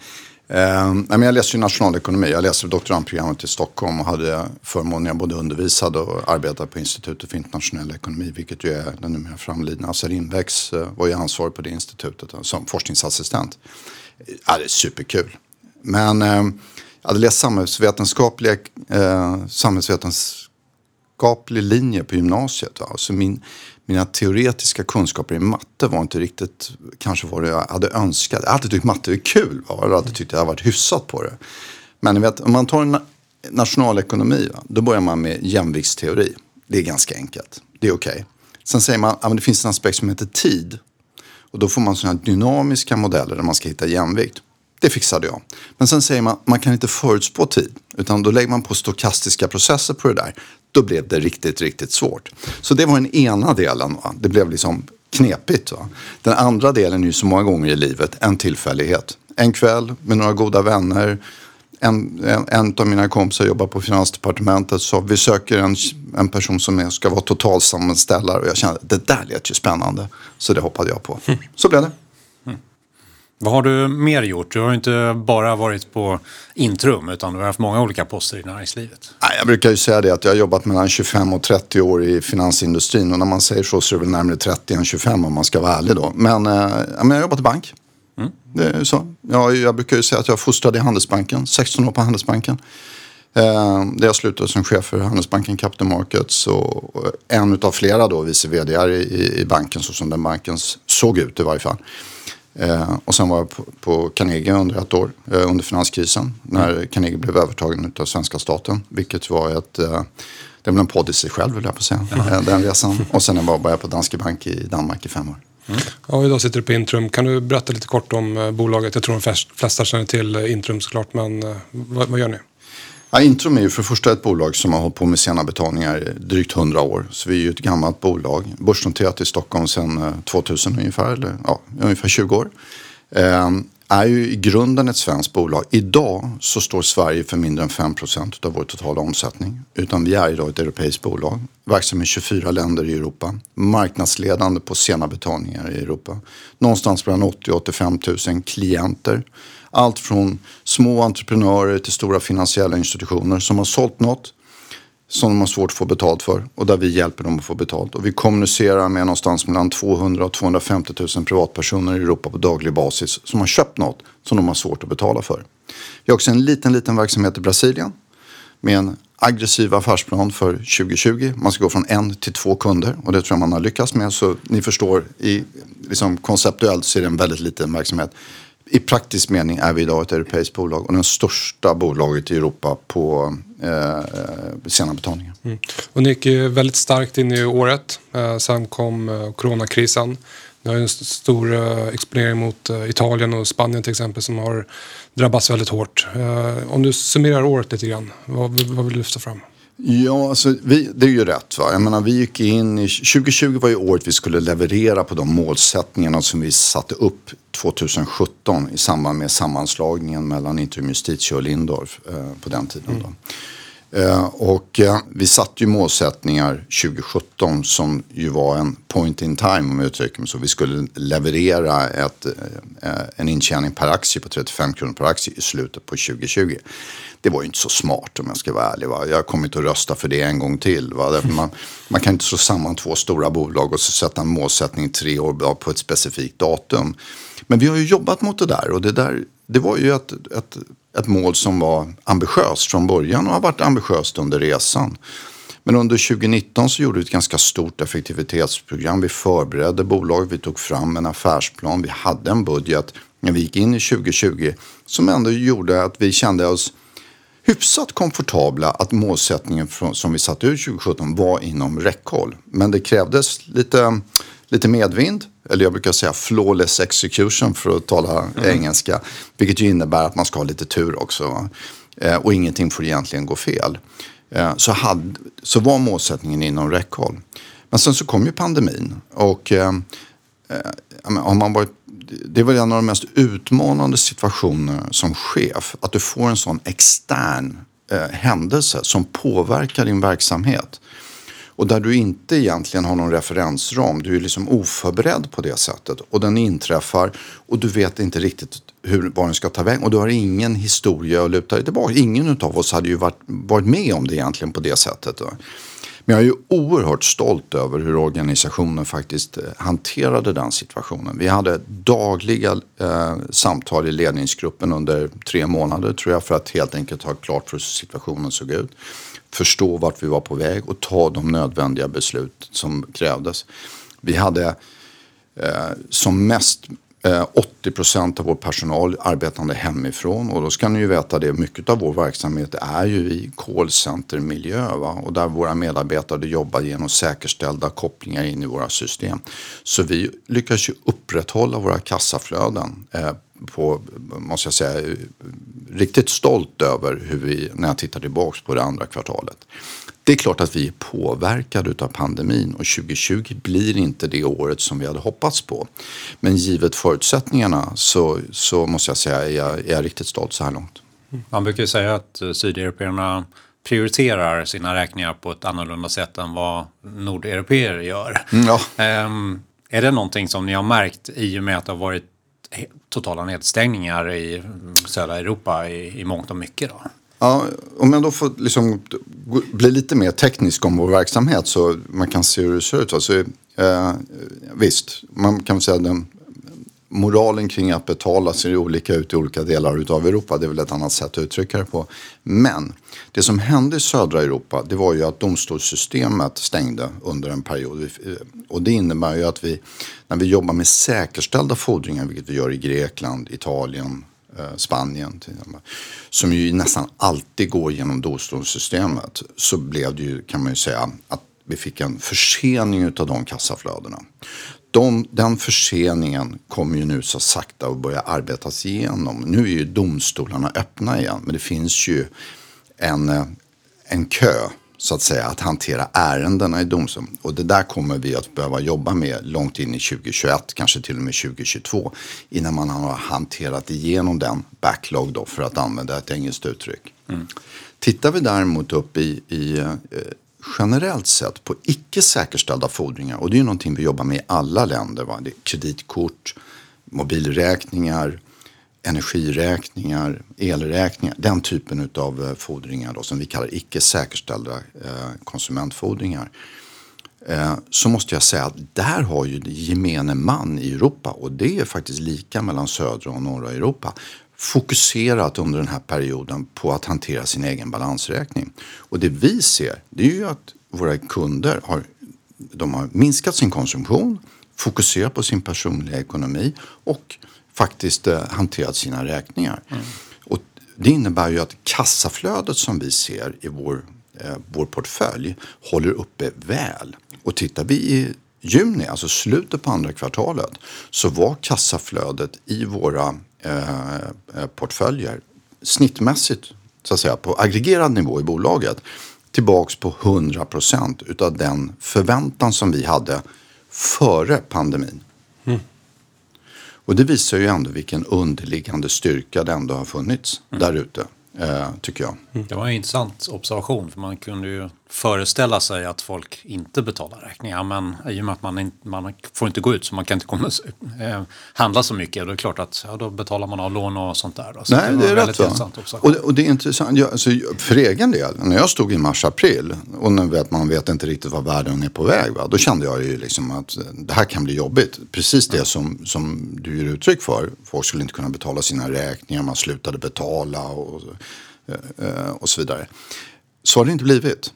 C: Eh, men jag läste ju nationalekonomi. Jag läste doktorandprogrammet i Stockholm och hade förmånen jag både undervisade och arbetade på Institutet för internationell ekonomi. Vilket ju är den numera framlidna alltså Assar Invex eh, var ju ansvarig på det institutet som forskningsassistent. Eh, ja, det är superkul. Men eh, jag hade läst samhällsvetenskapliga, eh, samhällsvetenskaplig linje på gymnasiet. Va? Så min, mina teoretiska kunskaper i matte var inte riktigt kanske vad jag hade önskat. Jag hade alltid tyckt matte var kul. Va? Jag hade tyckt att jag hade varit hyfsat på det. Men ni vet, om man tar en nationalekonomi, va? då börjar man med jämviktsteori. Det är ganska enkelt. Det är okej. Okay. Sen säger man att det finns en aspekt som heter tid. Och då får man sådana här dynamiska modeller där man ska hitta jämvikt. Det fixade jag. Men sen säger man att man kan inte förutspå tid. Utan då lägger man på stokastiska processer på det där. Då blev det riktigt, riktigt svårt. Så det var den ena delen. Va? Det blev liksom knepigt. Va? Den andra delen är ju så många gånger i livet en tillfällighet. En kväll med några goda vänner. En, en, en av mina kompisar jobbar på Finansdepartementet så vi söker en, en person som är, ska vara totalsammanställare och jag kände att det där lät ju spännande. Så det hoppade jag på. Så blev det.
B: Vad har du mer gjort? Du har inte bara varit på Intrum utan du har haft många olika poster i näringslivet.
C: Jag brukar ju säga det att jag har jobbat mellan 25 och 30 år i finansindustrin och när man säger så så är det väl närmare 30 än 25 om man ska vara ärlig då. Men, äh, jag har jobbat i bank. Mm. Det är så. Jag, jag brukar ju säga att jag fostrade i Handelsbanken, 16 år på Handelsbanken. Eh, där jag slutade som chef för Handelsbanken Capital Markets och en av flera då vice vd i, i banken så som den banken såg ut i varje fall. Eh, och sen var jag på, på Carnegie under ett år eh, under finanskrisen när mm. Carnegie blev övertagen av svenska staten. Vilket var ett, eh, det blev en podd i sig själv vill jag på säga, mm. den resan. Och sen var jag på Danske Bank i Danmark i fem år.
A: Mm. Ja, idag sitter du på Intrum. Kan du berätta lite kort om eh, bolaget? Jag tror de flesta känner till eh, Intrum såklart, men eh, vad, vad gör ni?
C: Ja, Intrum är ju för det första ett bolag som har hållit på med sena betalningar i drygt 100 år. Så vi är ju ett gammalt bolag. Börsnoterat i Stockholm sedan eh, 2000 ungefär, eller ja, ungefär 20 år. Eh, är ju i grunden ett svenskt bolag. Idag så står Sverige för mindre än 5% av vår totala omsättning. Utan vi är idag ett europeiskt bolag. Verksam i 24 länder i Europa. Marknadsledande på sena betalningar i Europa. Någonstans mellan 80 och 85 000 klienter. Allt från små entreprenörer till stora finansiella institutioner som har sålt något som de har svårt att få betalt för och där vi hjälper dem att få betalt. Och vi kommunicerar med någonstans mellan 200 och 250 000 privatpersoner i Europa på daglig basis som har köpt något som de har svårt att betala för. Vi har också en liten, liten verksamhet i Brasilien med en aggressiv affärsplan för 2020. Man ska gå från en till två kunder och det tror jag man har lyckats med. Så ni förstår, i, liksom konceptuellt så är det en väldigt liten verksamhet i praktisk mening är vi idag ett europeiskt bolag och det största bolaget i Europa på eh, eh sena betalningar. Mm.
A: Och ni gick väldigt starkt in i året. Eh, sen kom eh, coronakrisen. Ni har en stor eh, exponering mot eh, Italien och Spanien till exempel som har drabbats väldigt hårt. Eh, om du summerar året lite grann, vad, vad vill du lyfta fram?
C: Ja, alltså, vi, det är ju rätt. Va? Jag menar, vi gick in i, 2020 var ju året vi skulle leverera på de målsättningarna som vi satte upp 2017 i samband med sammanslagningen mellan Intrum Justitia och Lindorf eh, på den tiden. Mm. Då. Eh, och eh, vi satte ju målsättningar 2017 som ju var en point in time om jag uttrycker mig så. Vi skulle leverera ett, eh, en intjäning per aktie på 35 kronor per aktie i slutet på 2020. Det var ju inte så smart om jag ska vara ärlig. Va? Jag kommer inte att rösta för det en gång till. Va? Man, man kan inte slå samman två stora bolag och så sätta en målsättning tre år på ett specifikt datum. Men vi har ju jobbat mot det där och det där det var ju ett, ett, ett mål som var ambitiöst från början och har varit ambitiöst under resan. Men under 2019 så gjorde vi ett ganska stort effektivitetsprogram. Vi förberedde bolaget, vi tog fram en affärsplan, vi hade en budget när vi gick in i 2020 som ändå gjorde att vi kände oss hyfsat komfortabla att målsättningen som vi satte ut 2017 var inom räckhåll. Men det krävdes lite, lite medvind eller jag brukar säga flawless execution för att tala mm. engelska. Vilket ju innebär att man ska ha lite tur också. Eh, och ingenting får egentligen gå fel. Eh, så, hade, så var målsättningen inom räckhåll. Men sen så kom ju pandemin. Och eh, eh har man varit, det är väl en av de mest utmanande situationer som chef. Att du får en sån extern eh, händelse som påverkar din verksamhet. Och där du inte egentligen har någon referensram. Du är liksom oförberedd på det sättet. Och den inträffar och du vet inte riktigt hur, var den ska ta vägen. Och du har ingen historia att luta dig tillbaka. Ingen av oss hade ju varit, varit med om det egentligen på det sättet. Men jag är ju oerhört stolt över hur organisationen faktiskt eh, hanterade den situationen. Vi hade dagliga eh, samtal i ledningsgruppen under tre månader tror jag för att helt enkelt ha klart för hur situationen såg ut förstå vart vi var på väg och ta de nödvändiga beslut som krävdes. Vi hade eh, som mest eh, 80 procent av vår personal arbetande hemifrån och då ska ni ju veta det, mycket av vår verksamhet är ju i callcenter-miljö va? och där våra medarbetare jobbar genom säkerställda kopplingar in i våra system. Så vi lyckas ju upprätthålla våra kassaflöden eh, på, måste jag säga, riktigt stolt över hur vi, när jag tittar tillbaks på det andra kvartalet. Det är klart att vi är påverkade av pandemin och 2020 blir inte det året som vi hade hoppats på. Men givet förutsättningarna så, så måste jag säga är jag, är jag riktigt stolt så här långt.
B: Man brukar ju säga att eh, sydeuropeerna prioriterar sina räkningar på ett annorlunda sätt än vad nordeuropeer gör.
C: Mm, ja.
B: Um, är det någonting som ni har märkt i och med att det har varit totala nedstängningar i södra Europa i, i mångt och mycket. Då.
C: Ja, om jag då får liksom bli lite mer teknisk om vår verksamhet så man kan se hur det ser ut. Alltså, eh, visst, man kan säga den moralen kring att betala ser olika ut i olika delar av Europa. Det är väl ett annat sätt att uttrycka det på. Men det som hände i södra Europa det var ju att domstolssystemet stängde under en period. Eh, och det innebär ju att vi, när vi jobbar med säkerställda fordringar, vilket vi gör i Grekland, Italien, eh, Spanien, som ju nästan alltid går genom domstolssystemet, så blev det ju, kan man ju säga, att vi fick en försening av de kassaflödena de, den förseningen kommer ju nu så sakta att börja arbetas igenom. Nu är ju domstolarna öppna igen men det finns ju en, eh, en kö så att säga att hantera ärendena i domstolen. Och det där kommer vi att behöva jobba med långt in i 2021, kanske till och med 2022 innan man har hanterat igenom den backlog då för att använda ett engelskt uttryck. Mm. Tittar vi däremot upp i, i eh, generellt sett på icke säkerställda fordringar och det är ju någonting vi jobbar med i alla länder. Va? Det är kreditkort, mobilräkningar, energiräkningar, elräkningar. Den typen av eh, fordringar då, som vi kallar icke säkerställda eh, konsumentfordringar. Eh, så måste jag säga att där har ju gemene man i Europa och det är faktiskt lika mellan södra och norra Europa fokuserat under den här perioden på att hantera sin egen balansräkning. Och det vi ser det är ju att våra kunder har, de har minskat sin konsumtion, fokuserat på sin personliga ekonomi och faktiskt eh, hanterat sina räkningar. Mm. Och det innebär ju att kassaflödet som vi ser i vår, eh, vår portfölj håller uppe väl. Och tittar vi i juni, alltså slutet på andra kvartalet, så var kassaflödet i våra Eh, eh, portföljer snittmässigt så att säga på aggregerad nivå i bolaget tillbaks på 100 procent utav den förväntan som vi hade före pandemin. Mm. Och det visar ju ändå vilken underliggande styrka det ändå har funnits mm. där ute. eh, tycker jag.
B: Det var en intressant observation för man kunde ju föreställa sig att folk inte betalar räkningar men i och med att man, inte, man får inte gå ut så man kan inte komma, eh, handla så mycket då är det klart att ja, då betalar man av lån och sånt där. Så
C: Nej,
B: var
C: det är rätt. Va? Och, det- och det är intressant. Jag, alltså, jag- för egen del, när jag stod i mars-april och nu vet man vet inte riktigt var världen är på väg. Va? Då kände jag ju liksom att eh, det här kan bli jobbigt. Precis det som, som du ger uttryck för. Folk skulle inte kunna betala sina räkningar, man slutade betala och, eh, eh, och så vidare. Så har det inte blivit.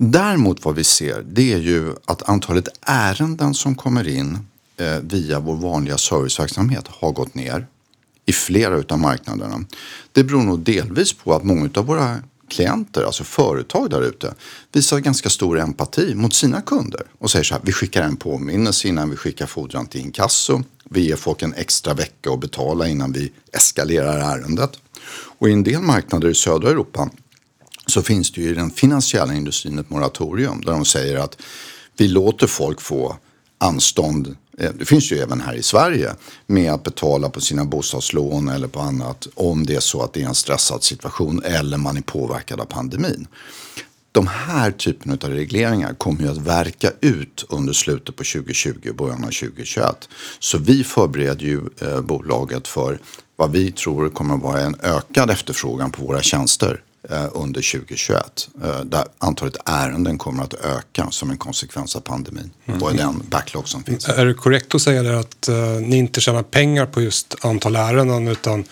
C: Däremot vad vi ser det är ju att antalet ärenden som kommer in eh, via vår vanliga serviceverksamhet har gått ner i flera utav marknaderna. Det beror nog delvis på att många av våra klienter, alltså företag där ute, visar ganska stor empati mot sina kunder och säger så här, vi skickar en påminnelse innan vi skickar fordran till inkasso. Vi ger folk en extra vecka att betala innan vi eskalerar ärendet. Och i en del marknader i södra Europa så finns det ju i den finansiella industrin ett moratorium där de säger att vi låter folk få anstånd, eh, det finns ju även här i Sverige, med att betala på sina bostadslån eller på annat om det är så att det är en stressad situation eller man är påverkad av pandemin. De här typen av regleringar kommer ju att verka ut under slutet på 2020 och början av 2021. Så vi förbereder ju eh, bolaget för vad vi tror kommer att vara en ökad efterfrågan på våra tjänster under 2021. Eh, där antalet ärenden kommer att öka som en konsekvens av pandemin och den backlog som finns.
A: Är det korrekt att säga att eh, ni inte tjänar pengar på just antal ärenden utan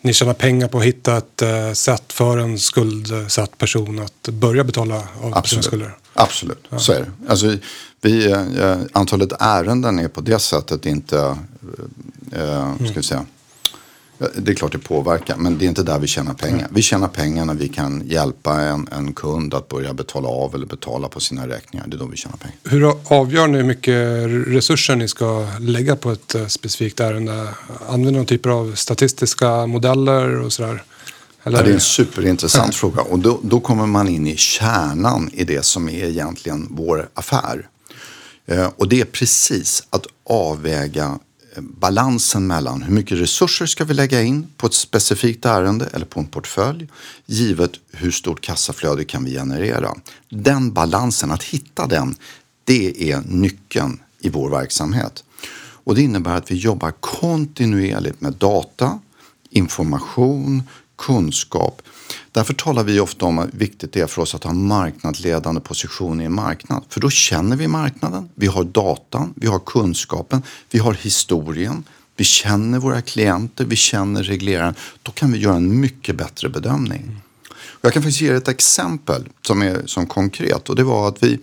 A: ni tjänar pengar på att hitta ett eh, sätt för en skuldsatt person att börja betala av sina skulder?
C: Absolut, så är det. Alltså, vi, eh, antalet ärenden är på det sättet inte, eh, ska vi säga, det är klart det påverkar, men det är inte där vi tjänar pengar. Vi tjänar pengar när vi kan hjälpa en, en kund att börja betala av eller betala på sina räkningar. Det är då vi tjänar pengar.
A: Hur avgör ni hur mycket resurser ni ska lägga på ett eh, specifikt ärende? Använder ni någon typ av statistiska modeller och sådär? Eller?
C: Ja, det är en superintressant fråga och då, då kommer man in i kärnan i det som är egentligen vår affär. Eh, och det är precis att avväga balansen mellan hur mycket resurser ska vi lägga in på ett specifikt ärende eller på en portfölj givet hur stort kassaflöde kan vi generera. Den balansen, att hitta den, det är nyckeln i vår verksamhet. Och det innebär att vi jobbar kontinuerligt med data, information, kunskap. Därför talar vi ofta om hur viktigt det är för oss att ha en marknadsledande position i en marknad. För då känner vi marknaden, vi har datan, vi har kunskapen, vi har historien, vi känner våra klienter, vi känner regleraren. Då kan vi göra en mycket bättre bedömning. Jag kan faktiskt ge er ett exempel som är som konkret och det var att vi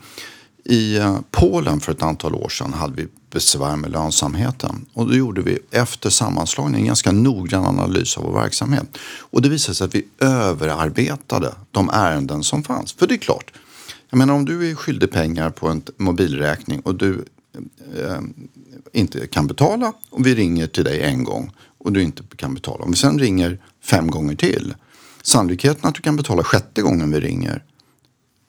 C: i eh, Polen för ett antal år sedan hade vi besvär med lönsamheten. Och då gjorde vi efter sammanslagningen en ganska noggrann analys av vår verksamhet. Och det visade sig att vi överarbetade de ärenden som fanns. För det är klart, jag menar om du är skyldig pengar på en mobilräkning och du eh, eh, inte kan betala och vi ringer till dig en gång och du inte kan betala. Om vi sen ringer fem gånger till, sannolikheten att du kan betala sjätte gången vi ringer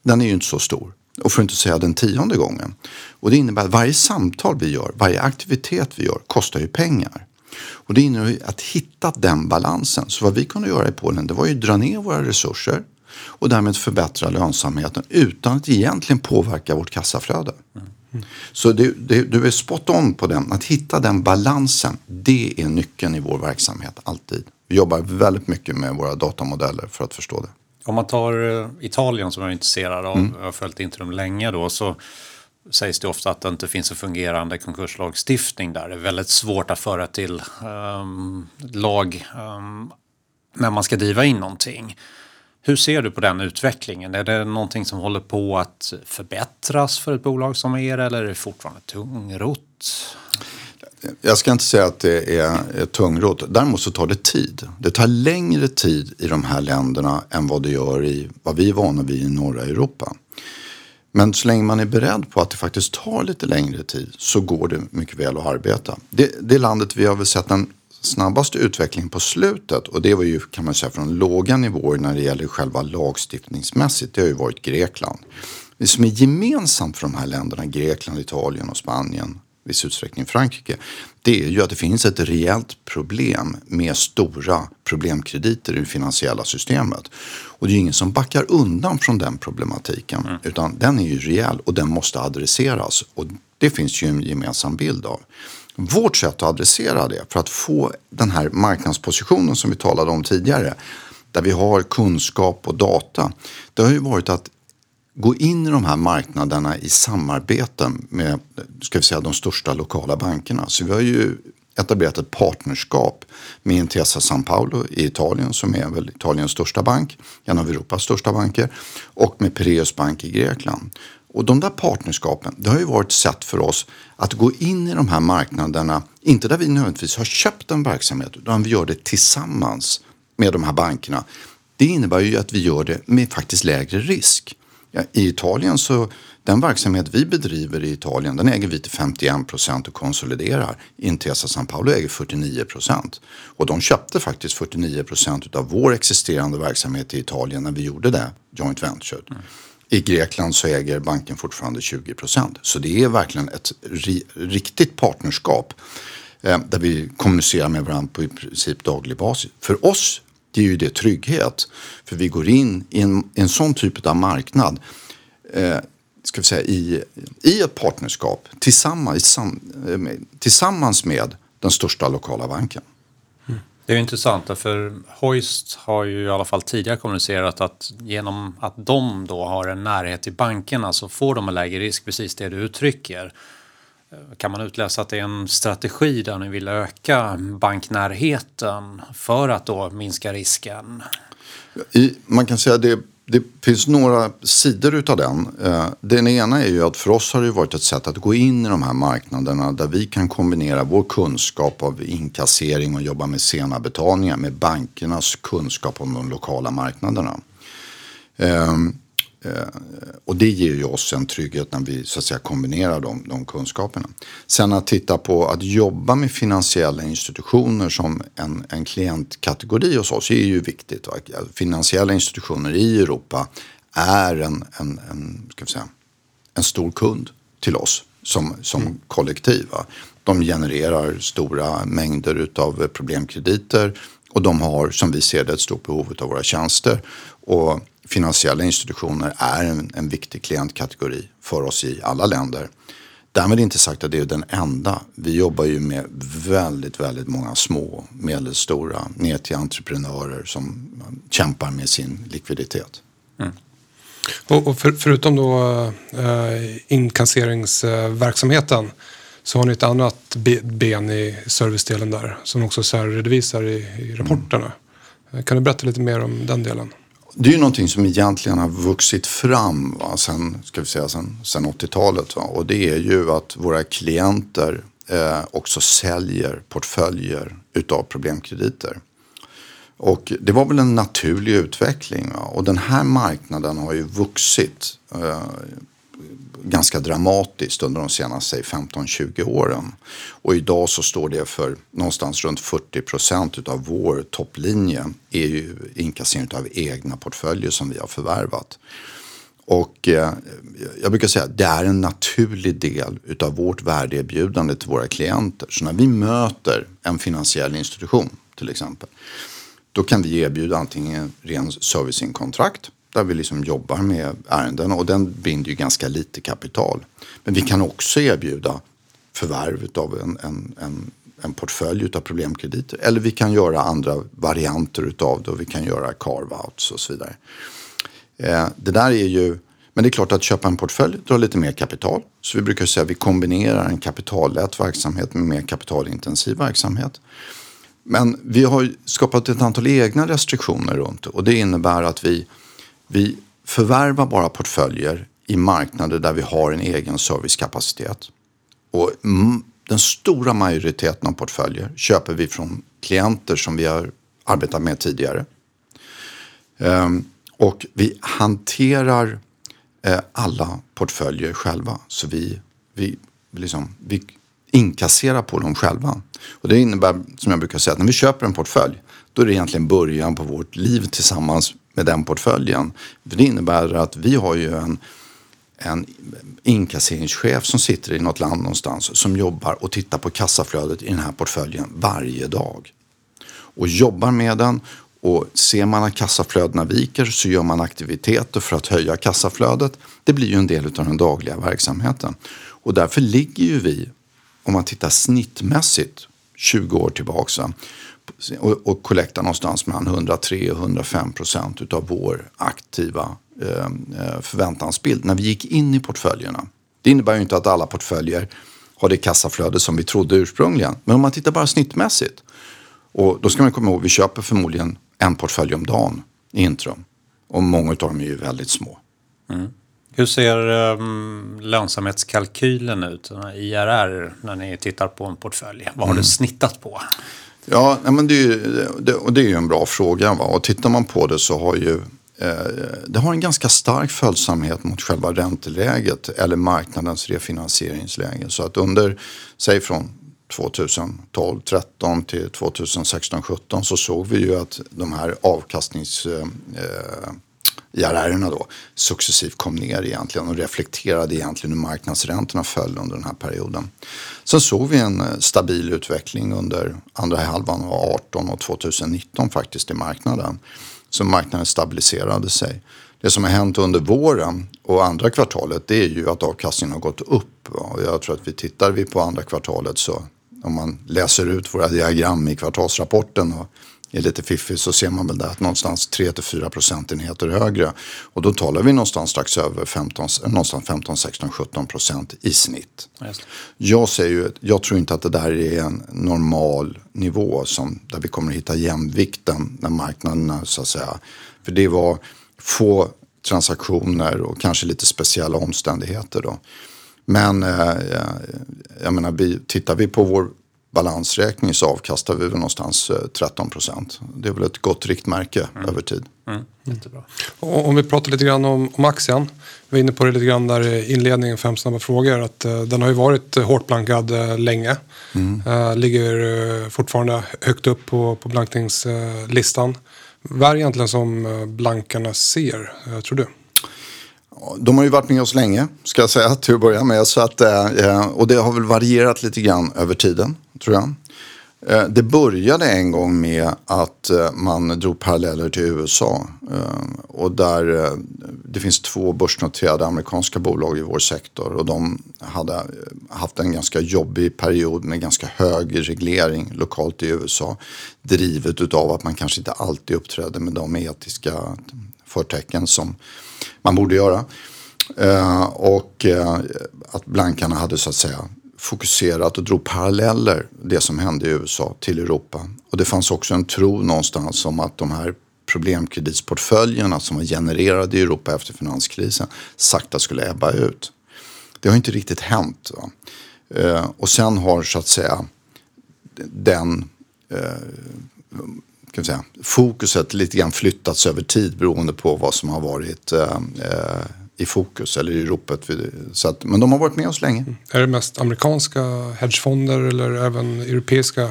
C: den är ju inte så stor. Och för att inte säga den tionde gången. Och det innebär att varje samtal vi gör, varje aktivitet vi gör kostar ju pengar. Och det innebär att hitta den balansen. Så vad vi kunde göra i Polen det var ju att dra ner våra resurser och därmed förbättra lönsamheten utan att egentligen påverka vårt kassaflöde. Så det, det, du är spot on på den. Att hitta den balansen, det är nyckeln i vår verksamhet alltid. Vi jobbar väldigt mycket med våra datamodeller för att förstå det.
B: Om man tar eh, Italien som jag är intresserad av,
C: Mm.
B: jag har följt inte dem länge då, så sägs det ofta att det inte finns en fungerande konkurslagstiftning där. Det är väldigt svårt att föra till ehm, lag ehm, när man ska driva in någonting. Hur ser du på den utvecklingen? Är det någonting som håller på att förbättras för ett bolag som er eller är det fortfarande tungrott?
C: Jag ska inte säga att det är, är tungrot. Däremot så tar det tid. Det tar längre tid i de här länderna än vad det gör i vad vi är vana vid i norra Europa. Men så länge man är beredd på att det faktiskt tar lite längre tid så går det mycket väl att arbeta. Det, det landet vi har väl sett den snabbaste utvecklingen på slutet och det var ju kan man säga från låga nivåer när det gäller själva lagstiftningsmässigt. Det har ju varit Grekland. Det som är gemensamt för de här länderna, Grekland, Italien och Spanien, viss utsträckning Frankrike. Det är ju att det finns ett rejält problem med stora problemkrediter i det finansiella systemet. Och det är ingen som backar undan från den problematiken. Mm. Utan den är ju rejäl och den måste adresseras. Och det finns ju en gemensam bild av. Vårt sätt att adressera det för att få den här marknadspositionen som vi talade om tidigare där vi har kunskap och data. Det har ju varit att gå in i de här marknaderna i samarbete med ska vi säga, de största lokala bankerna. Så vi har ju etablerat ett partnerskap med Intesa San Paolo i Italien som är väl Italiens största bank, en av Europas största banker och med Piraeus Bank i Grekland. Och de där partnerskapen, det har ju varit ett sätt för oss att gå in i de här marknaderna, inte där vi nödvändigtvis har köpt en verksamhet, utan vi gör det tillsammans med de här bankerna. Det innebär ju att vi gör det med faktiskt lägre risk. Ja, I Italien så, den verksamhet vi bedriver i Italien den äger vi till 51 procent och konsoliderar. Intesa San Paolo äger 49 procent. Och de köpte faktiskt 49 procent av vår existerande verksamhet i Italien när vi gjorde det, joint venture. Mm. I Grekland så äger banken fortfarande 20 procent. Så det är verkligen ett ri riktigt partnerskap eh, där vi kommunicerar med varandra på i princip daglig basis. För oss det är ju det trygghet. För vi går in i en, en sån typ av marknad eh, ska vi säga, i, i ett partnerskap tillsammans, eh, tillsammans med den största lokala banken. Mm.
B: Det är intressant för Hoist har ju i alla fall tidigare kommunicerat att genom att de då har en närhet till bankerna så får de en lägre risk, precis det du uttrycker. Kan man utläsa att det är en strategi där ni vill öka banknärheten för att då minska risken?
C: I, man kan säga att det, det finns några sidor utav den. Eh, den ena är ju att för oss har det varit ett sätt att gå in i de här marknaderna där vi kan kombinera vår kunskap av inkassering och jobba med sena betalningar med bankernas kunskap om de lokala marknaderna. Um, och det ger ju oss en trygghet när vi så att säga kombinerar de, de kunskaperna. Sen att titta på att jobba med finansiella institutioner som en, en klientkategori hos oss är ju viktigt. Va? Finansiella institutioner i Europa är en, en, en, ska vi säga, en stor kund till oss som, som mm. kollektiv. Va? De genererar stora mängder av problemkrediter och de har som vi ser det ett stort behov av våra tjänster. Och finansiella institutioner är en, en viktig klientkategori för oss i alla länder. Därmed inte sagt att det är den enda. Vi jobbar ju med väldigt, väldigt många små, medelstora, ner till entreprenörer som kämpar med sin likviditet. Mm.
A: Och, och för, förutom då eh, inkasseringsverksamheten så har ni ett annat ben i servicedelen där som också så redovisar i, i rapporterna. Mm. Kan du berätta lite mer om den delen?
C: Det är ju någonting som egentligen har vuxit fram va, sen, ska vi säga, sen, sen 80-talet. Va? Och det är ju att våra klienter eh, också säljer portföljer utav problemkrediter. Och det var väl en naturlig utveckling. Va? Och den här marknaden har ju vuxit eh, ganska dramatiskt under de senaste 15-20 åren. Och idag så står det för någonstans runt 40 procent av vår topplinje är ju inkassering av egna portföljer som vi har förvärvat. Och eh, jag brukar säga att det är en naturlig del utav vårt värdeerbjudande till våra klienter. Så när vi möter en finansiell institution till exempel, då kan vi erbjuda antingen ren servicingkontrakt där vi liksom jobbar med ärenden och den binder ju ganska lite kapital. Men vi kan också erbjuda förvärv av en, en, en, en portfölj av problemkrediter. Eller vi kan göra andra varianter utav det och vi kan göra carve-outs och så vidare. Eh, det där är ju, men det är klart att köpa en portfölj drar lite mer kapital. Så vi brukar säga att vi kombinerar en kapitallätt verksamhet med mer kapitalintensiv verksamhet. Men vi har skapat ett antal egna restriktioner runt det och det innebär att vi vi förvärvar bara portföljer i marknader där vi har en egen servicekapacitet. Och den stora majoriteten av portföljer köper vi från klienter som vi har arbetat med tidigare. Ehm, och vi hanterar eh, alla portföljer själva. Så vi, vi, liksom, vi inkasserar på dem själva. Och det innebär, som jag brukar säga, att när vi köper en portfölj då är det egentligen början på vårt liv tillsammans med den portföljen. För det innebär att vi har ju en, en inkasseringschef som sitter i något land någonstans som jobbar och tittar på kassaflödet i den här portföljen varje dag. Och jobbar med den och ser man att kassaflödena viker så gör man aktiviteter för att höja kassaflödet. Det blir ju en del av den dagliga verksamheten. Och därför ligger ju vi, om man tittar snittmässigt, 20 år tillbaka och, och kollektar någonstans mellan 103 och 105 procent utav vår aktiva eh, förväntansbild när vi gick in i portföljerna. Det innebär ju inte att alla portföljer har det kassaflöde som vi trodde ursprungligen. Men om man tittar bara snittmässigt. Och då ska man komma ihåg, vi köper förmodligen en portfölj om dagen i Intrum. Och många av dem är ju väldigt små.
B: Mm. Hur ser um, lönsamhetskalkylen ut, IRR, när ni tittar på en portfölj? Vad har mm. du snittat på?
C: Ja, men det är ju, det, och det är ju en bra fråga. Va? Och tittar man på det så har ju eh, det har en ganska stark följsamhet mot själva ränteläget eller marknadens refinansieringsläge. Så att under, säg från 2012, 13 till 2016, 17 så såg vi ju att de här avkastnings eh, IRR-erna då successivt kom ner egentligen och reflekterade egentligen hur marknadsräntorna föll under den här perioden. Sen såg vi en eh, stabil utveckling under andra halvan av 18 och 2019 faktiskt i marknaden. Så marknaden stabiliserade sig. Det som har hänt under våren och andra kvartalet det är ju att avkastningen har gått upp. Och jag tror att vi tittar vi på andra kvartalet så om man läser ut våra diagram i kvartalsrapporten och är lite fiffig så ser man väl där att någonstans 3-4 procentenheter högre. Och då talar vi någonstans strax över 15, någonstans 15, 16, 17 procent i snitt. Jag, säger ju, jag tror inte att det där är en normal nivå som, där vi kommer att hitta jämvikten när marknaderna så att säga. För det var få transaktioner och kanske lite speciella omständigheter då. Men eh, jag menar, vi, tittar vi på vår balansräkning så avkastar vi väl någonstans 13 eh, procent. Det är väl ett gott riktmärke mm. över tid. Mm.
A: Jättebra. Och om vi pratar lite grann om, om aktien. Vi var inne på det lite grann där i inledningen, fem snabba frågor. Att, uh, den har ju varit hårt blankad uh, länge. Mm. Uh, ligger fortfarande högt upp på, på blankningslistan. Vad är egentligen som blankarna ser, tror du?
C: De har ju varit med oss länge, ska jag säga, till att börja med. Så att, eh, eh, och det har väl varierat lite grann över tiden, tror jag. Eh, det började en gång med att man drog paralleller till USA. Och där det finns två börsnoterade amerikanska bolag i vår sektor. Och de hade haft en ganska jobbig period med ganska hög reglering lokalt i USA. Drivet av att man kanske inte alltid uppträdde med de etiska förtecken som man borde göra. Eh, och eh, att blankarna hade så att säga fokuserat och drog paralleller det som hände i USA till Europa. Och det fanns också en tro någonstans om att de här problemkreditsportföljerna som var genererade i Europa efter finanskrisen sakta skulle ebba ut. Det har inte riktigt hänt. Eh, och sen har så att säga den eh, kan säga, fokuset lite grann flyttats över tid beroende på vad som har varit eh, eh i fokus eller i ropet. Så att, men de har varit med oss länge. Mm.
A: Är det mest amerikanska hedgefonder eller även europeiska?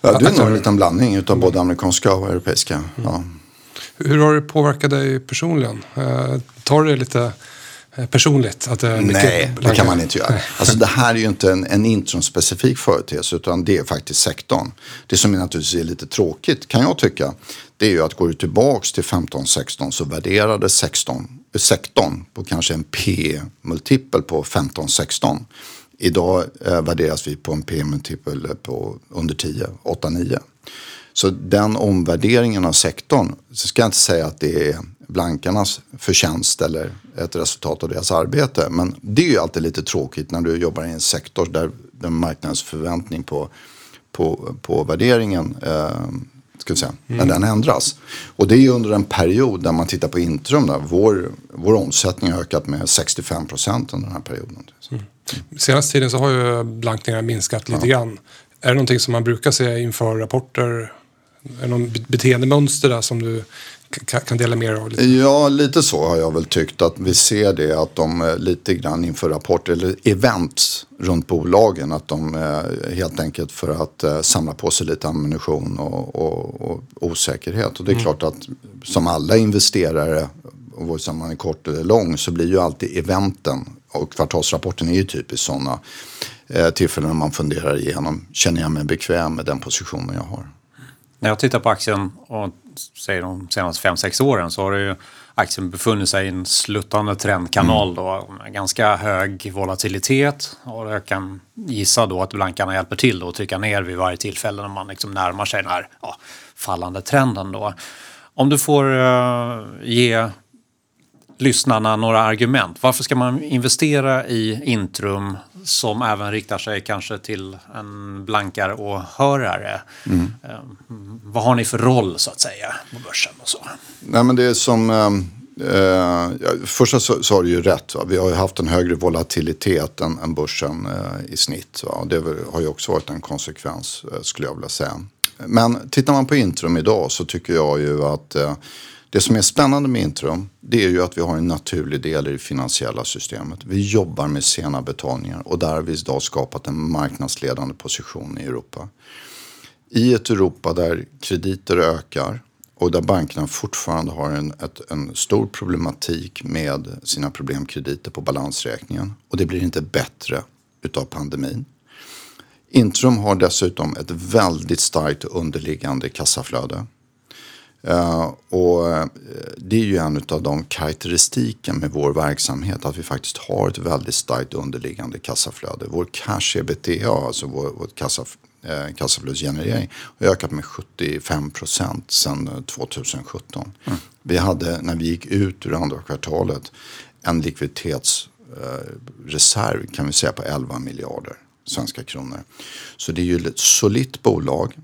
C: Ja, det är nog en liten blandning av både amerikanska och europeiska. Mm. Ja.
A: Hur har det påverkat dig personligen? Eh, tar det lite personligt? Att det
C: Nej, det kan man inte göra. Alltså, det här är ju inte en, en intronspecifik företeelse utan det är faktiskt sektorn. Det som är naturligtvis är lite tråkigt kan jag tycka det är ju att går du tillbaks till 15-16 så värderades 16, sektorn på kanske en P-multipel på 15-16. Idag eh, värderas vi på en P-multipel på under 10, 8-9. Så den omvärderingen av sektorn, så ska jag inte säga att det är blankarnas förtjänst eller ett resultat av deras arbete. Men det är ju alltid lite tråkigt när du jobbar i en sektor där den marknadens förväntning på, på, på värderingen eh, ska säga, mm. när den ändras. Och det är ju under en period där man tittar på Intrum där vår, vår omsättning har ökat med 65 procent under den här perioden. Mm.
A: Senaste tiden så har ju blankningarna minskat lite ja. grann. Är det någonting som man brukar se inför rapporter? Är det någon beteendemönster där som du kan dela mer av? Lite.
C: Ja, lite så har jag väl tyckt att vi ser det att de eh, lite grann inför rapporter eller events runt bolagen att de eh, helt enkelt för att eh, samla på sig lite ammunition och, och, och osäkerhet. Och det är mm. klart att som alla investerare vare sig man är kort eller lång så blir ju alltid eventen och kvartalsrapporten är ju typiskt sådana tillfällen när man funderar igenom, känner jag mig bekväm med den positionen jag har?
B: När jag tittar på aktien och säger de senaste 5-6 åren så har ju aktien befunnit sig i en sluttande trendkanal mm. då med ganska hög volatilitet och jag kan gissa då att blankarna hjälper till då att trycka ner vid varje tillfälle när man liksom närmar sig den här ja, fallande trenden då. Om du får uh, ge lyssnarna några argument. Varför ska man investera i Intrum som även riktar sig kanske till en blankare åhörare? Mm. Eh, vad har ni för roll så att säga på börsen och så?
C: Nej men det är som eh, eh första så, så har du ju rätt. Va? Vi har ju haft en högre volatilitet än, än börsen eh, i snitt. Va? Det har ju också varit en konsekvens eh, skulle jag vilja säga. Men tittar man på Intrum idag så tycker jag ju att eh, det som är spännande med Intrum det är ju att vi har en naturlig del i det finansiella systemet. Vi jobbar med sena betalningar och där har vi idag skapat en marknadsledande position i Europa. I ett Europa där krediter ökar och där bankerna fortfarande har en, ett, en stor problematik med sina problemkrediter på balansräkningen och det blir inte bättre utav pandemin. Intrum har dessutom ett väldigt starkt underliggande kassaflöde. Uh, och uh, det är ju en av de karaktäristiken med vår verksamhet att vi faktiskt har ett väldigt starkt underliggande kassaflöde. Vår cash ebitda, alltså vår, vår kassa, uh, kassaflödesgenerering, har ökat med 75 procent sedan 2017. Mm. Vi hade när vi gick ut ur andra kvartalet en likviditetsreserv kan vi säga på 11 miljarder svenska kronor. Så det är ju ett solitt bolag Eh,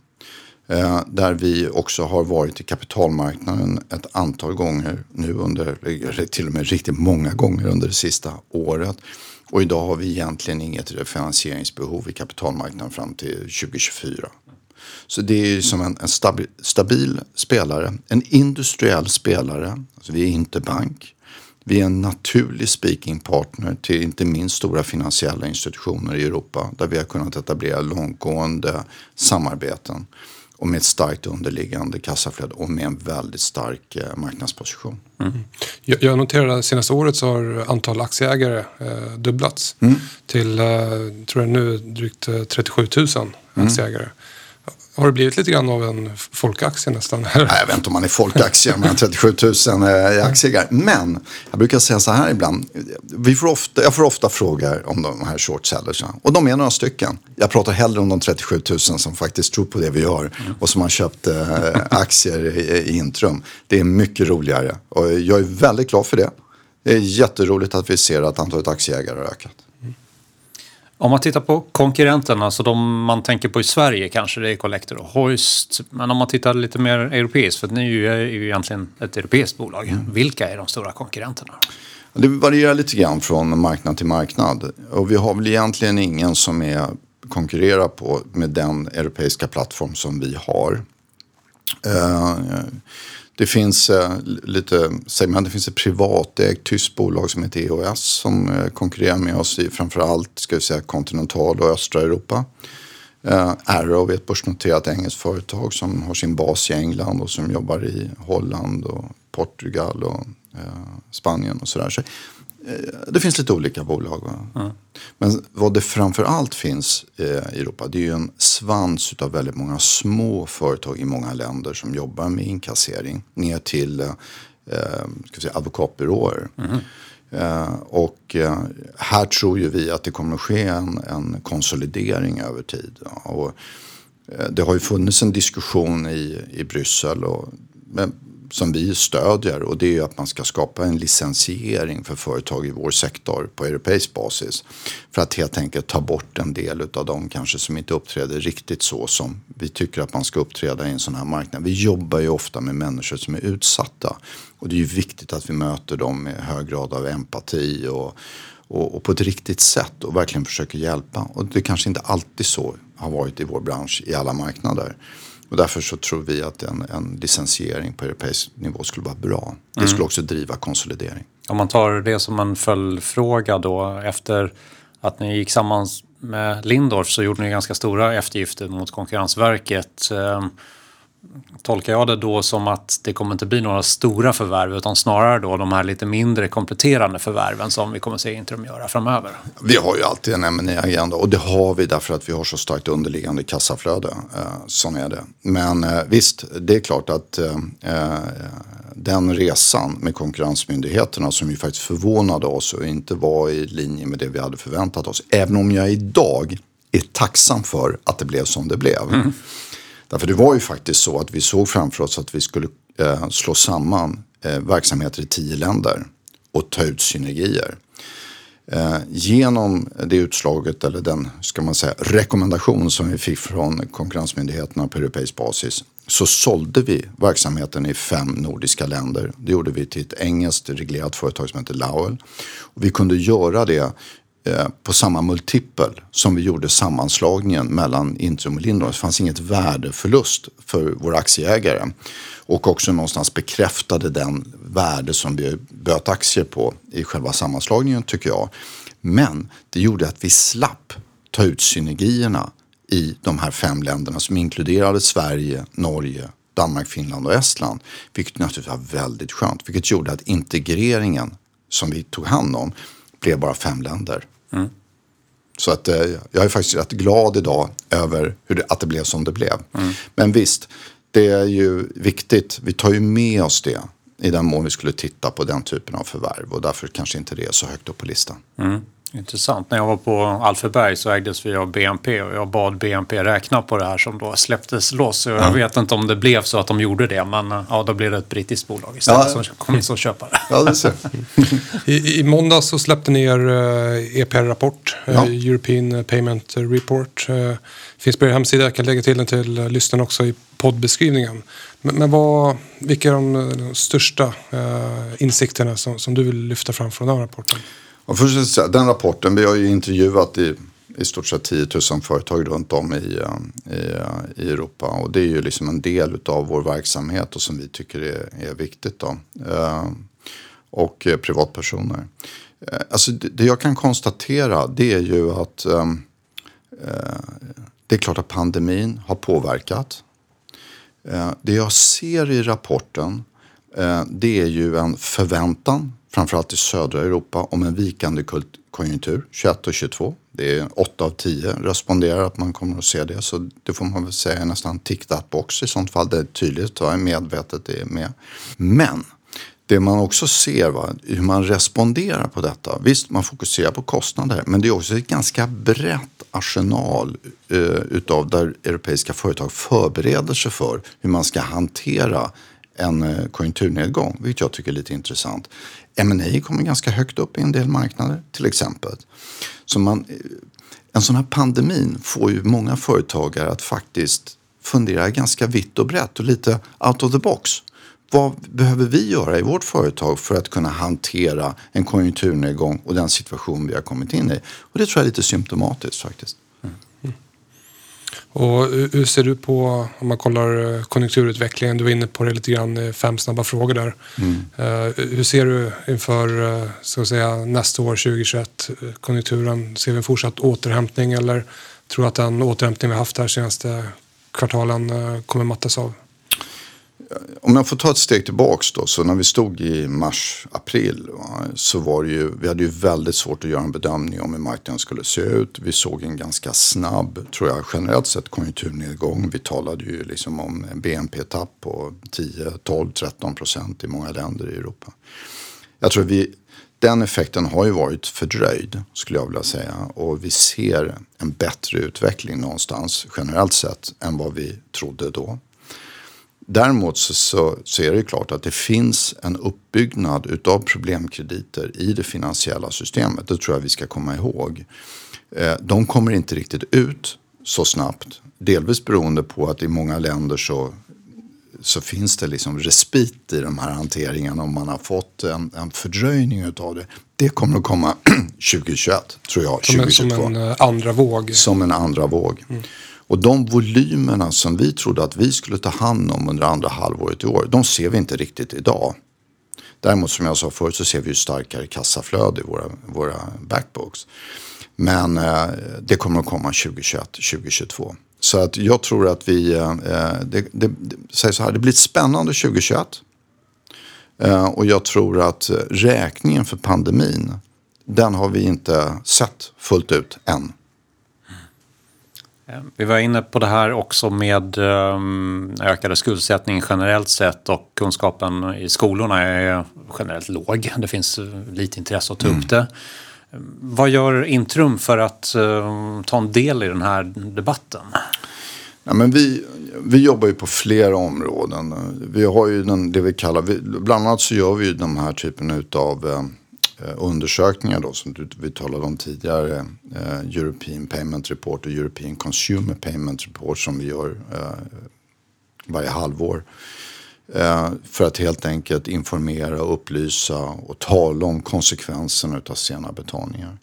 C: Eh, där vi också har varit i kapitalmarknaden ett antal gånger nu under, till och med riktigt många gånger under det sista året. Och idag har vi egentligen inget finansieringsbehov i kapitalmarknaden fram till 2024. Så det är ju som en, en stabil, stabil, spelare, en industriell spelare. Alltså vi är inte bank. Vi är en naturlig speaking partner till inte minst stora finansiella institutioner i Europa där vi har kunnat etablera långtgående samarbeten och med ett starkt underliggande kassaflöde och med en väldigt stark eh, marknadsposition. Mm.
A: Jag, jag noterade att senaste året så har antal aktieägare eh, dubblats mm. till, eh, tror jag nu, drygt 37 000 mm. aktieägare. Mm. Har det blivit lite grann av en folkaktie nästan?
C: Nej, jag vet inte om man är folkaktie med 37 000 aktieägare. Men jag brukar säga så här ibland. Vi får ofta, jag får ofta frågor om de här shortsellers. Och de är några stycken. Jag pratar hellre om de 37 000 som faktiskt tror på det vi gör. Och som har köpt eh, aktier i, i Intrum. Det är mycket roligare. Och jag är väldigt glad för det. Det är jätteroligt att vi ser att antalet aktieägare har ökat.
B: Om man tittar på konkurrenterna, så de man tänker på i Sverige kanske det är Collector och Hoist. Men om man tittar lite mer europeiskt, för ni är ju, är ju egentligen ett europeiskt bolag. Mm. Vilka är de stora konkurrenterna?
C: Det varierar lite grann från marknad till marknad. Och vi har väl egentligen ingen som är konkurrerar på med den europeiska plattform som vi har. Uh, det finns eh, lite, säger man, det finns ett privatägt tyskt bolag som heter EOS som eh, konkurrerar med oss i framförallt ska vi säga, kontinental och östra Europa. Eh, Arrow är ett börsnoterat engelskt företag som har sin bas i England och som jobbar i Holland och Portugal och eh, Spanien och sådär. Så det finns lite olika bolag. Mm. Men vad det framför allt finns eh, i Europa det är ju en svans av väldigt många små företag i många länder som jobbar med inkassering ner till eh, ska säga, advokatbyråer. Mm. Eh, och eh, här tror ju vi att det kommer att ske en, en konsolidering över tid. Och, eh, det har ju funnits en diskussion i, i Bryssel och, men som vi stödjer och det är att man ska skapa en licensiering för företag i vår sektor på europeisk basis. För att helt enkelt ta bort en del av dem kanske som inte uppträder riktigt så som vi tycker att man ska uppträda i en sån här marknad. Vi jobbar ju ofta med människor som är utsatta och det är ju viktigt att vi möter dem med hög grad av empati och, och, och på ett riktigt sätt och verkligen försöker hjälpa. Och det kanske inte alltid så har varit i vår bransch i alla marknader. Och därför så tror vi att en, en licensiering på europeisk nivå skulle vara bra. Det skulle mm. också driva konsolidering.
B: Om man tar det som en följdfråga då efter att ni gick samman med Lindorf så gjorde ni ganska stora eftergifter mot Konkurrensverket. Tolkar jag det då som att det kommer inte bli några stora förvärv utan snarare då de här lite mindre kompletterande förvärven som vi kommer se Intrum göra framöver?
C: Vi har ju alltid en ma agenda och det har vi därför att vi har så starkt underliggande kassaflöde. Eh, så är det. Men eh, visst, det är klart att eh, eh, den resan med konkurrensmyndigheterna som ju faktiskt förvånade oss och inte var i linje med det vi hade förväntat oss. Även om jag idag är tacksam för att det blev som det blev. Mm. Därför det var ju faktiskt så att vi såg framför oss att vi skulle eh, slå samman eh, verksamheter i tio länder och ta ut synergier. Eh, genom det utslaget eller den ska man säga, rekommendation som vi fick från konkurrensmyndigheterna på europeisk basis så sålde vi verksamheten i fem nordiska länder. Det gjorde vi till ett engelskt reglerat företag som heter Lowell. Och vi kunde göra det Eh, på samma multipel som vi gjorde sammanslagningen mellan Intrum och Lindholm. Det fanns inget värdeförlust för våra aktieägare. Och också någonstans bekräftade den värde som vi böt aktier på i själva sammanslagningen tycker jag. Men det gjorde att vi slapp ta ut synergierna i de här fem länderna som inkluderade Sverige, Norge, Danmark, Finland och Estland. Vilket naturligtvis var väldigt skönt. Vilket gjorde att integreringen som vi tog hand om blev bara fem länder. Mm. Så att, eh, jag är faktiskt rätt glad idag över hur det, att det blev som det blev. Mm. Men visst, det är ju viktigt. Vi tar ju med oss det i den mån vi skulle titta på den typen av förvärv och därför kanske inte det är så högt upp på listan.
B: Mm. Intressant. När jag var på Alfreberg så ägdes vi av BNP och jag bad BNP räkna på det här som då släpptes loss. Jag ja. vet inte om det blev så att de gjorde det men ja, då blev det ett brittiskt bolag istället ja. som kom in som köpare.
C: Ja, det ser.
A: I, I måndags så släppte ni er EPR-rapport, ja. uh, European Payment Report. Finns på er hemsida, jag kan lägga till den till lyssnarna också i poddbeskrivningen. Men, men vad, vilka är de, de största insikterna som, som du vill lyfta fram från den rapporten?
C: Och först den rapporten, vi har ju intervjuat i, i stort sett 10 000 företag runt om i, eh, i, i Europa. Och det är ju liksom en del av vår verksamhet och som vi tycker är, är viktigt. Då. Eh, och eh, privatpersoner. Eh, alltså det, det, jag kan konstatera det är ju att eh, eh, det är klart att pandemin har påverkat. Eh, det jag ser i rapporten eh, det är ju en förväntan framförallt i södra Europa, om en vikande konjunktur 21 och 22. Det är 8 av 10 responderar att man kommer att se det. Så det får man väl säga är nästan tick that box i sånt fall. Det är tydligt och medvetet det är med. Men det man också ser, va, hur man responderar på detta. Visst, man fokuserar på kostnader, men det är också ett ganska brett arsenal eh, utav där europeiska företag förbereder sig för hur man ska hantera en eh, konjunkturnedgång, vilket jag tycker är lite intressant. M&A kommer ganska högt upp i en del marknader till exempel. Så man, eh, en sån här pandemin får ju många företagare att faktiskt fundera ganska vitt och brett och lite out of the box. Vad behöver vi göra i vårt företag för att kunna hantera en konjunkturnedgång och den situation vi har kommit in i? Och det tror jag är lite symptomatiskt faktiskt.
A: Och hur ser du på, om man kollar eh, konjunkturutvecklingen, du var inne på det lite grann, fem snabba frågor där. Mm. Uh, hur ser du inför ska säga, nästa år, 2021, konjunkturen? Ser vi en fortsatt återhämtning eller tror du att den återhämtning vi haft här senaste kvartalen kommer mattas av?
C: Om jag får ta ett steg tillbaks då. Så när vi stod i mars, april så var det ju, vi hade ju väldigt svårt att göra en bedömning om hur marknaden skulle se ut. Vi såg en ganska snabb, tror jag, generellt sett konjunkturnedgång. Vi talade ju liksom om en BNP-tapp på 10, 12, 13 procent i många länder i Europa. Jag tror vi, den effekten har ju varit fördröjd skulle jag vilja säga. Och vi ser en bättre utveckling någonstans generellt sett än vad vi trodde då. Däremot så, så, så, är det klart att det finns en uppbyggnad utav problemkrediter i det finansiella systemet. Det tror jag vi ska komma ihåg. Eh, de kommer inte riktigt ut så snabbt. Delvis beroende på att i många länder så, så finns det liksom respit i de här hanteringarna om man har fått en, en fördröjning utav det. Det kommer att komma 2021 tror jag.
A: Som, 2022. En, som en eh, andra våg.
C: Som en andra våg. Mm. Och de volymerna som vi trodde att vi skulle ta hand om under andra halvåret i år, de ser vi inte riktigt idag. Däremot som jag sa förut så ser vi ju starkare kassaflöde i våra, våra backbooks. Men eh, det kommer att komma 2021, 2022. Så att jag tror att vi, eh, eh det, det, det, säger så här, det blir ett spännande 2021. Eh, och jag tror att eh, räkningen för pandemin, den har vi inte sett fullt ut än.
B: Eh, vi var inne på det här också med um, ökade skuldsättning generellt sett och kunskapen i skolorna är generellt låg. Det finns lite intresse att ta upp mm. det. Vad gör Intrum för att ta en del i den här debatten?
C: Ja, men vi, vi jobbar ju på flera områden. Vi har ju den, det vi kallar, vi, bland annat så gör vi ju de här typen av Eh, Eh, undersökningar då, som vi talade om tidigare. Eh, European Payment Report och European Consumer Payment Report som vi gör eh, varje halvår. Eh, för att helt enkelt informera, upplysa och tala om konsekvenserna av sena betalningar.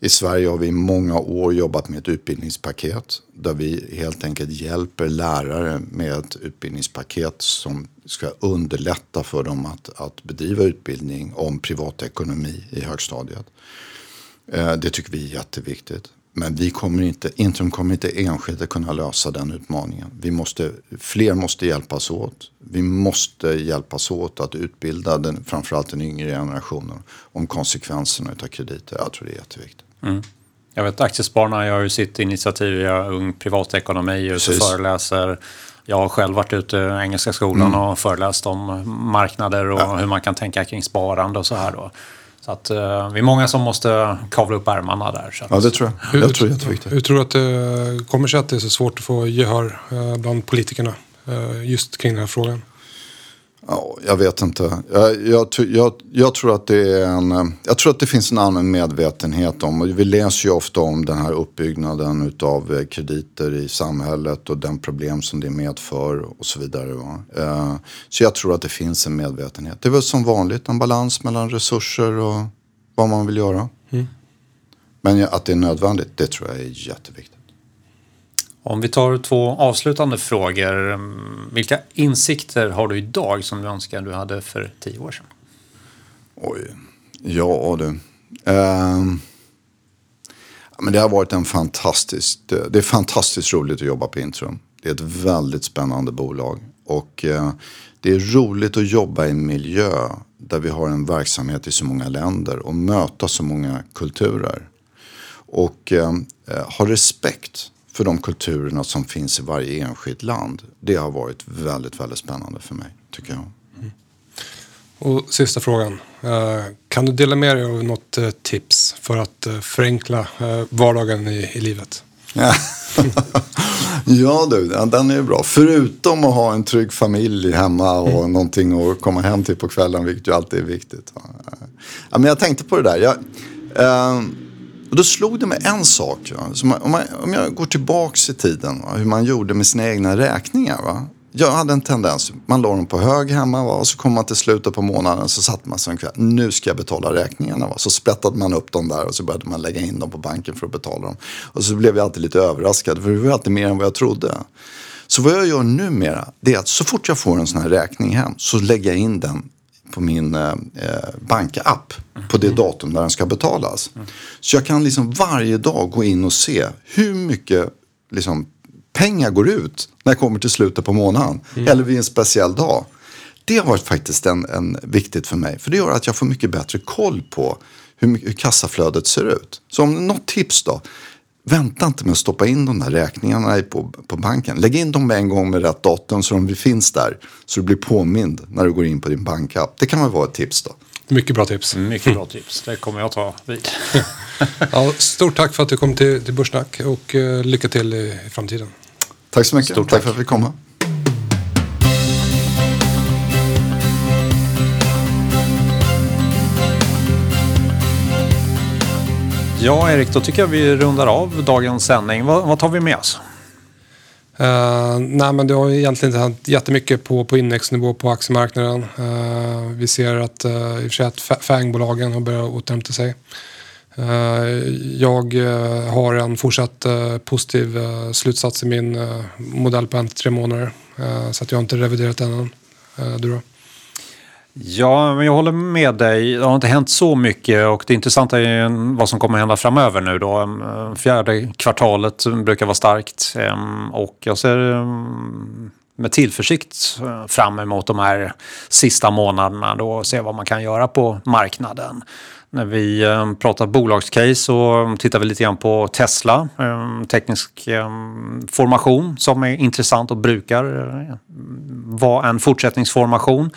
C: I Sverige har vi i många år jobbat med ett utbildningspaket där vi helt enkelt hjälper lärare med ett utbildningspaket som ska underlätta för dem att, att bedriva utbildning om privatekonomi i högstadiet. Eh, det tycker vi är jätteviktigt. Men vi kommer inte, Intrum kommer inte enskilt att kunna lösa den utmaningen. Vi måste, fler måste hjälpas åt. Vi måste hjälpas åt att utbilda den, framförallt den yngre generationen om konsekvenserna av krediter. Jag tror det är jätteviktigt. Mm.
B: Jag vet Aktiespararna gör ju sitt initiativ via Ung Privatekonomi, och föreläser. Jag har själv varit ute i Engelska skolan mm. och föreläst om marknader och ja. hur man kan tänka kring sparande och så här då. Så att uh, vi är många som måste kavla upp ärmarna där. Så
C: ja, det tror jag. Hur, jag tror det är jätteviktigt.
A: Hur tror du att det kommer sig att det är så svårt att få gehör uh, bland politikerna uh, just kring den här frågan?
C: Ja, jag vet inte. Jag, jag, jag, jag, tror att det är en, jag tror att det finns en allmän medvetenhet om, och vi läser ju ofta om den här uppbyggnaden av eh, krediter i samhället och den problem som det medför och så vidare. Eh, så jag tror att det finns en medvetenhet. Det är väl som vanligt en balans mellan resurser och vad man vill göra. Mm. Men att det är nödvändigt, det tror jag är jätteviktigt.
B: Om vi tar två avslutande frågor. Mm, vilka insikter har du idag som du önskar du hade för tio år sedan?
C: Oj, ja du. Uh, men det har varit en fantastisk, det är fantastiskt roligt att jobba på Intrum. Det är ett väldigt spännande bolag. Och uh, det är roligt att jobba i en miljö där vi har en verksamhet i så många länder och möta så många kulturer. Och uh, ha respekt för de kulturerna som finns i varje enskilt land. Det har varit väldigt, väldigt spännande för mig, tycker jag. Mm.
A: Och sista frågan. Eh, kan du dela med dig av något eh, tips för att eh, förenkla vardagen i, i livet?
C: ja du, den är bra. Förutom att ha en trygg familj hemma och mm. någonting att komma hem till på kvällen, vilket ju alltid är viktigt. Ja, men jag tänkte på det där. Jag, eh, och då slog det mig en sak. Man, om, man, om, jag går tillbaks i tiden, va? hur man gjorde med sina egna räkningar. Va? Jag hade en tendens, man la dem på hög hemma va? och så kom man till slutet på månaden så satt man sig en kväll. Nu ska jag betala räkningarna. Va? Så sprättade man upp dem där och så började man lägga in dem på banken för att betala dem. Och så blev jag alltid lite överraskad för det var alltid mer än vad jag trodde. Så vad jag gör numera, det är att så fort jag får en sån här räkning hem så lägger jag in den på min eh, bankapp på det mm. datum när den ska betalas. Så jag kan liksom varje dag gå in och se hur mycket liksom, pengar går ut när jag kommer till slutet på månaden. Mm. Eller vid en speciell dag. Det har varit faktiskt en, en, viktigt för mig. För det gör att jag får mycket bättre koll på hur, hur kassaflödet ser ut. Så om något tips då. Vänta inte med att stoppa in de där räkningarna på, på banken. Lägg in dem med en gång med rätt datum så de finns där. Så du blir påmind när du går in på din bankapp. Det kan väl vara ett tips då.
A: Mycket bra tips.
B: Mycket bra tips. Det kommer jag ta vid.
A: ja, stort tack för att du kom till, till Börssnack och uh, lycka till i, i, framtiden.
C: Tack så mycket. Stort tack. tack för att vi kom.
B: Ja, Erik, då tycker jag vi rundar av dagens sändning. Vad, vad tar vi med oss?
A: Uh, nej, men det har egentligen inte hänt jättemycket på, på indexnivå på aktiemarknaden. Uh, vi ser att, uh, i och för sig att FANG-bolagen har börjat återhämta sig. Uh, jag har en fortsatt positiv slutsats i min modell på en till tre månader. så att jag har inte reviderat den än. du då?
B: Ja, men jag håller med dig. Det har inte hänt så mycket och det intressanta är vad som kommer hända framöver nu då. Fjärde kvartalet brukar vara starkt och jag ser med tillförsikt eh, fram emot de här sista månaderna då och se vad man kan göra på marknaden. När vi pratar bolagscase så tittar vi lite grann på Tesla, teknisk formation som är intressant och brukar eh, vara en fortsättningsformation.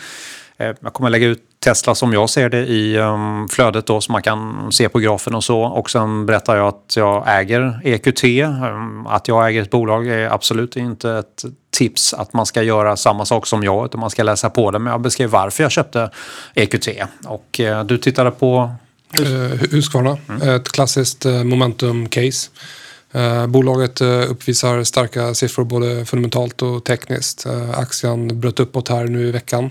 B: Eh, jag kommer lägga ut Tesla som jag ser det i um, flödet då så man kan se på grafen och så. Och sen berättar jag att jag äger EQT. Um, att jag äger ett bolag är absolut inte ett tips att man ska göra samma sak som jag utan man ska läsa på det. Men jag beskrev varför jag köpte EQT. Och uh, du tittade på
A: uh, Husqvarna, mm. ett klassiskt momentum-case. Bolaget uppvisar starka siffror både fundamentalt och tekniskt. Aktien bröt uppåt här nu i veckan.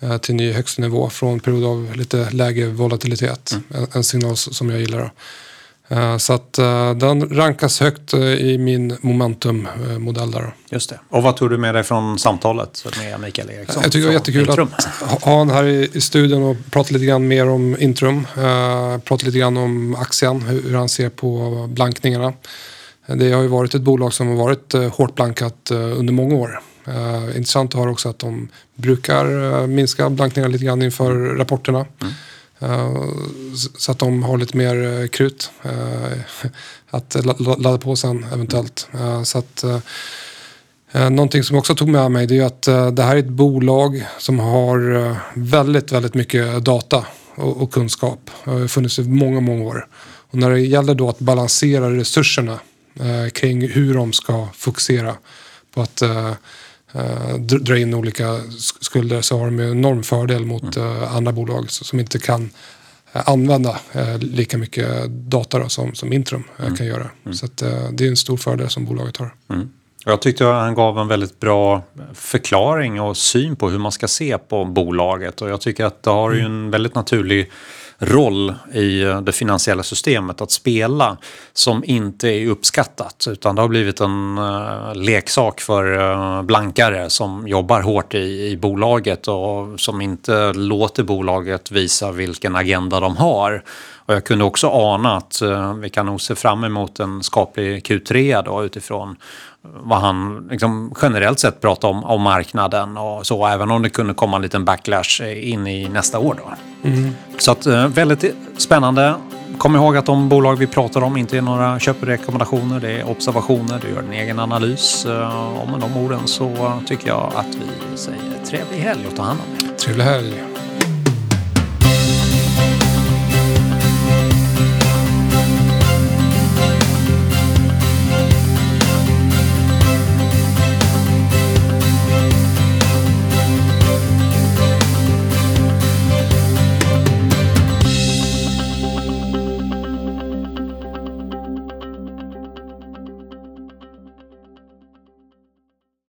A: Eh, till ny högsta nivå från period av lite lägre volatilitet. Mm. En, signal som jag gillar. Uh, så att uh, den rankas högt i min momentummodell där.
B: Just det. Och vad tog du med dig från samtalet med Mikael Eriksson?
A: Jag tycker det var jättekul Intrum. att ha honom här i, studion och prata lite grann mer om Intrum. prata lite grann om aktien, hur, han ser på blankningarna. Det har ju varit ett bolag som har varit hårt blankat under många år. Uh, intressant att höra också att de brukar uh, minska blankningar lite grann inför rapporterna. Mm. Uh, så att de har lite mer krut att ladda på sen eventuellt. så att, någonting som också tog med mig det är att det här är ett bolag som har väldigt, väldigt mycket data och, och kunskap. Det har funnits i många, många år. Och när det gäller då att balansera resurserna kring hur de ska fokusera på att dra in olika skulder så har de en enorm fördel mot mm. eh, andra bolag som inte kan eh, använda eh, lika mycket data då, som, som Intrum eh, mm. kan göra. Mm. Så att, eh, det är en stor fördel som bolaget har.
B: Mm. Jag tyckte att han gav en väldigt bra förklaring och syn på hur man ska se på bolaget och jag tycker att det har ju mm. en väldigt naturlig roll i eh, det finansiella systemet att spela som inte är uppskattat utan det har blivit en uh, leksak för uh, blankare som jobbar hårt i, i bolaget och som inte låter bolaget visa vilken agenda de har. Och jag kunde också ana att uh, vi kan nog se fram emot en skaplig Q3 då, utifrån vad han liksom generellt sett pratade om, om marknaden och så, även om det kunde komma en liten backlash in i nästa år. Då. Mm. Så att eh, väldigt spännande. Kom ihåg att de bolag vi pratar om inte är några köprekommendationer, det är observationer, du gör en egen analys. Och med de orden så tycker jag att vi säger trevlig helg och ta hand om
A: er. Trevlig helg.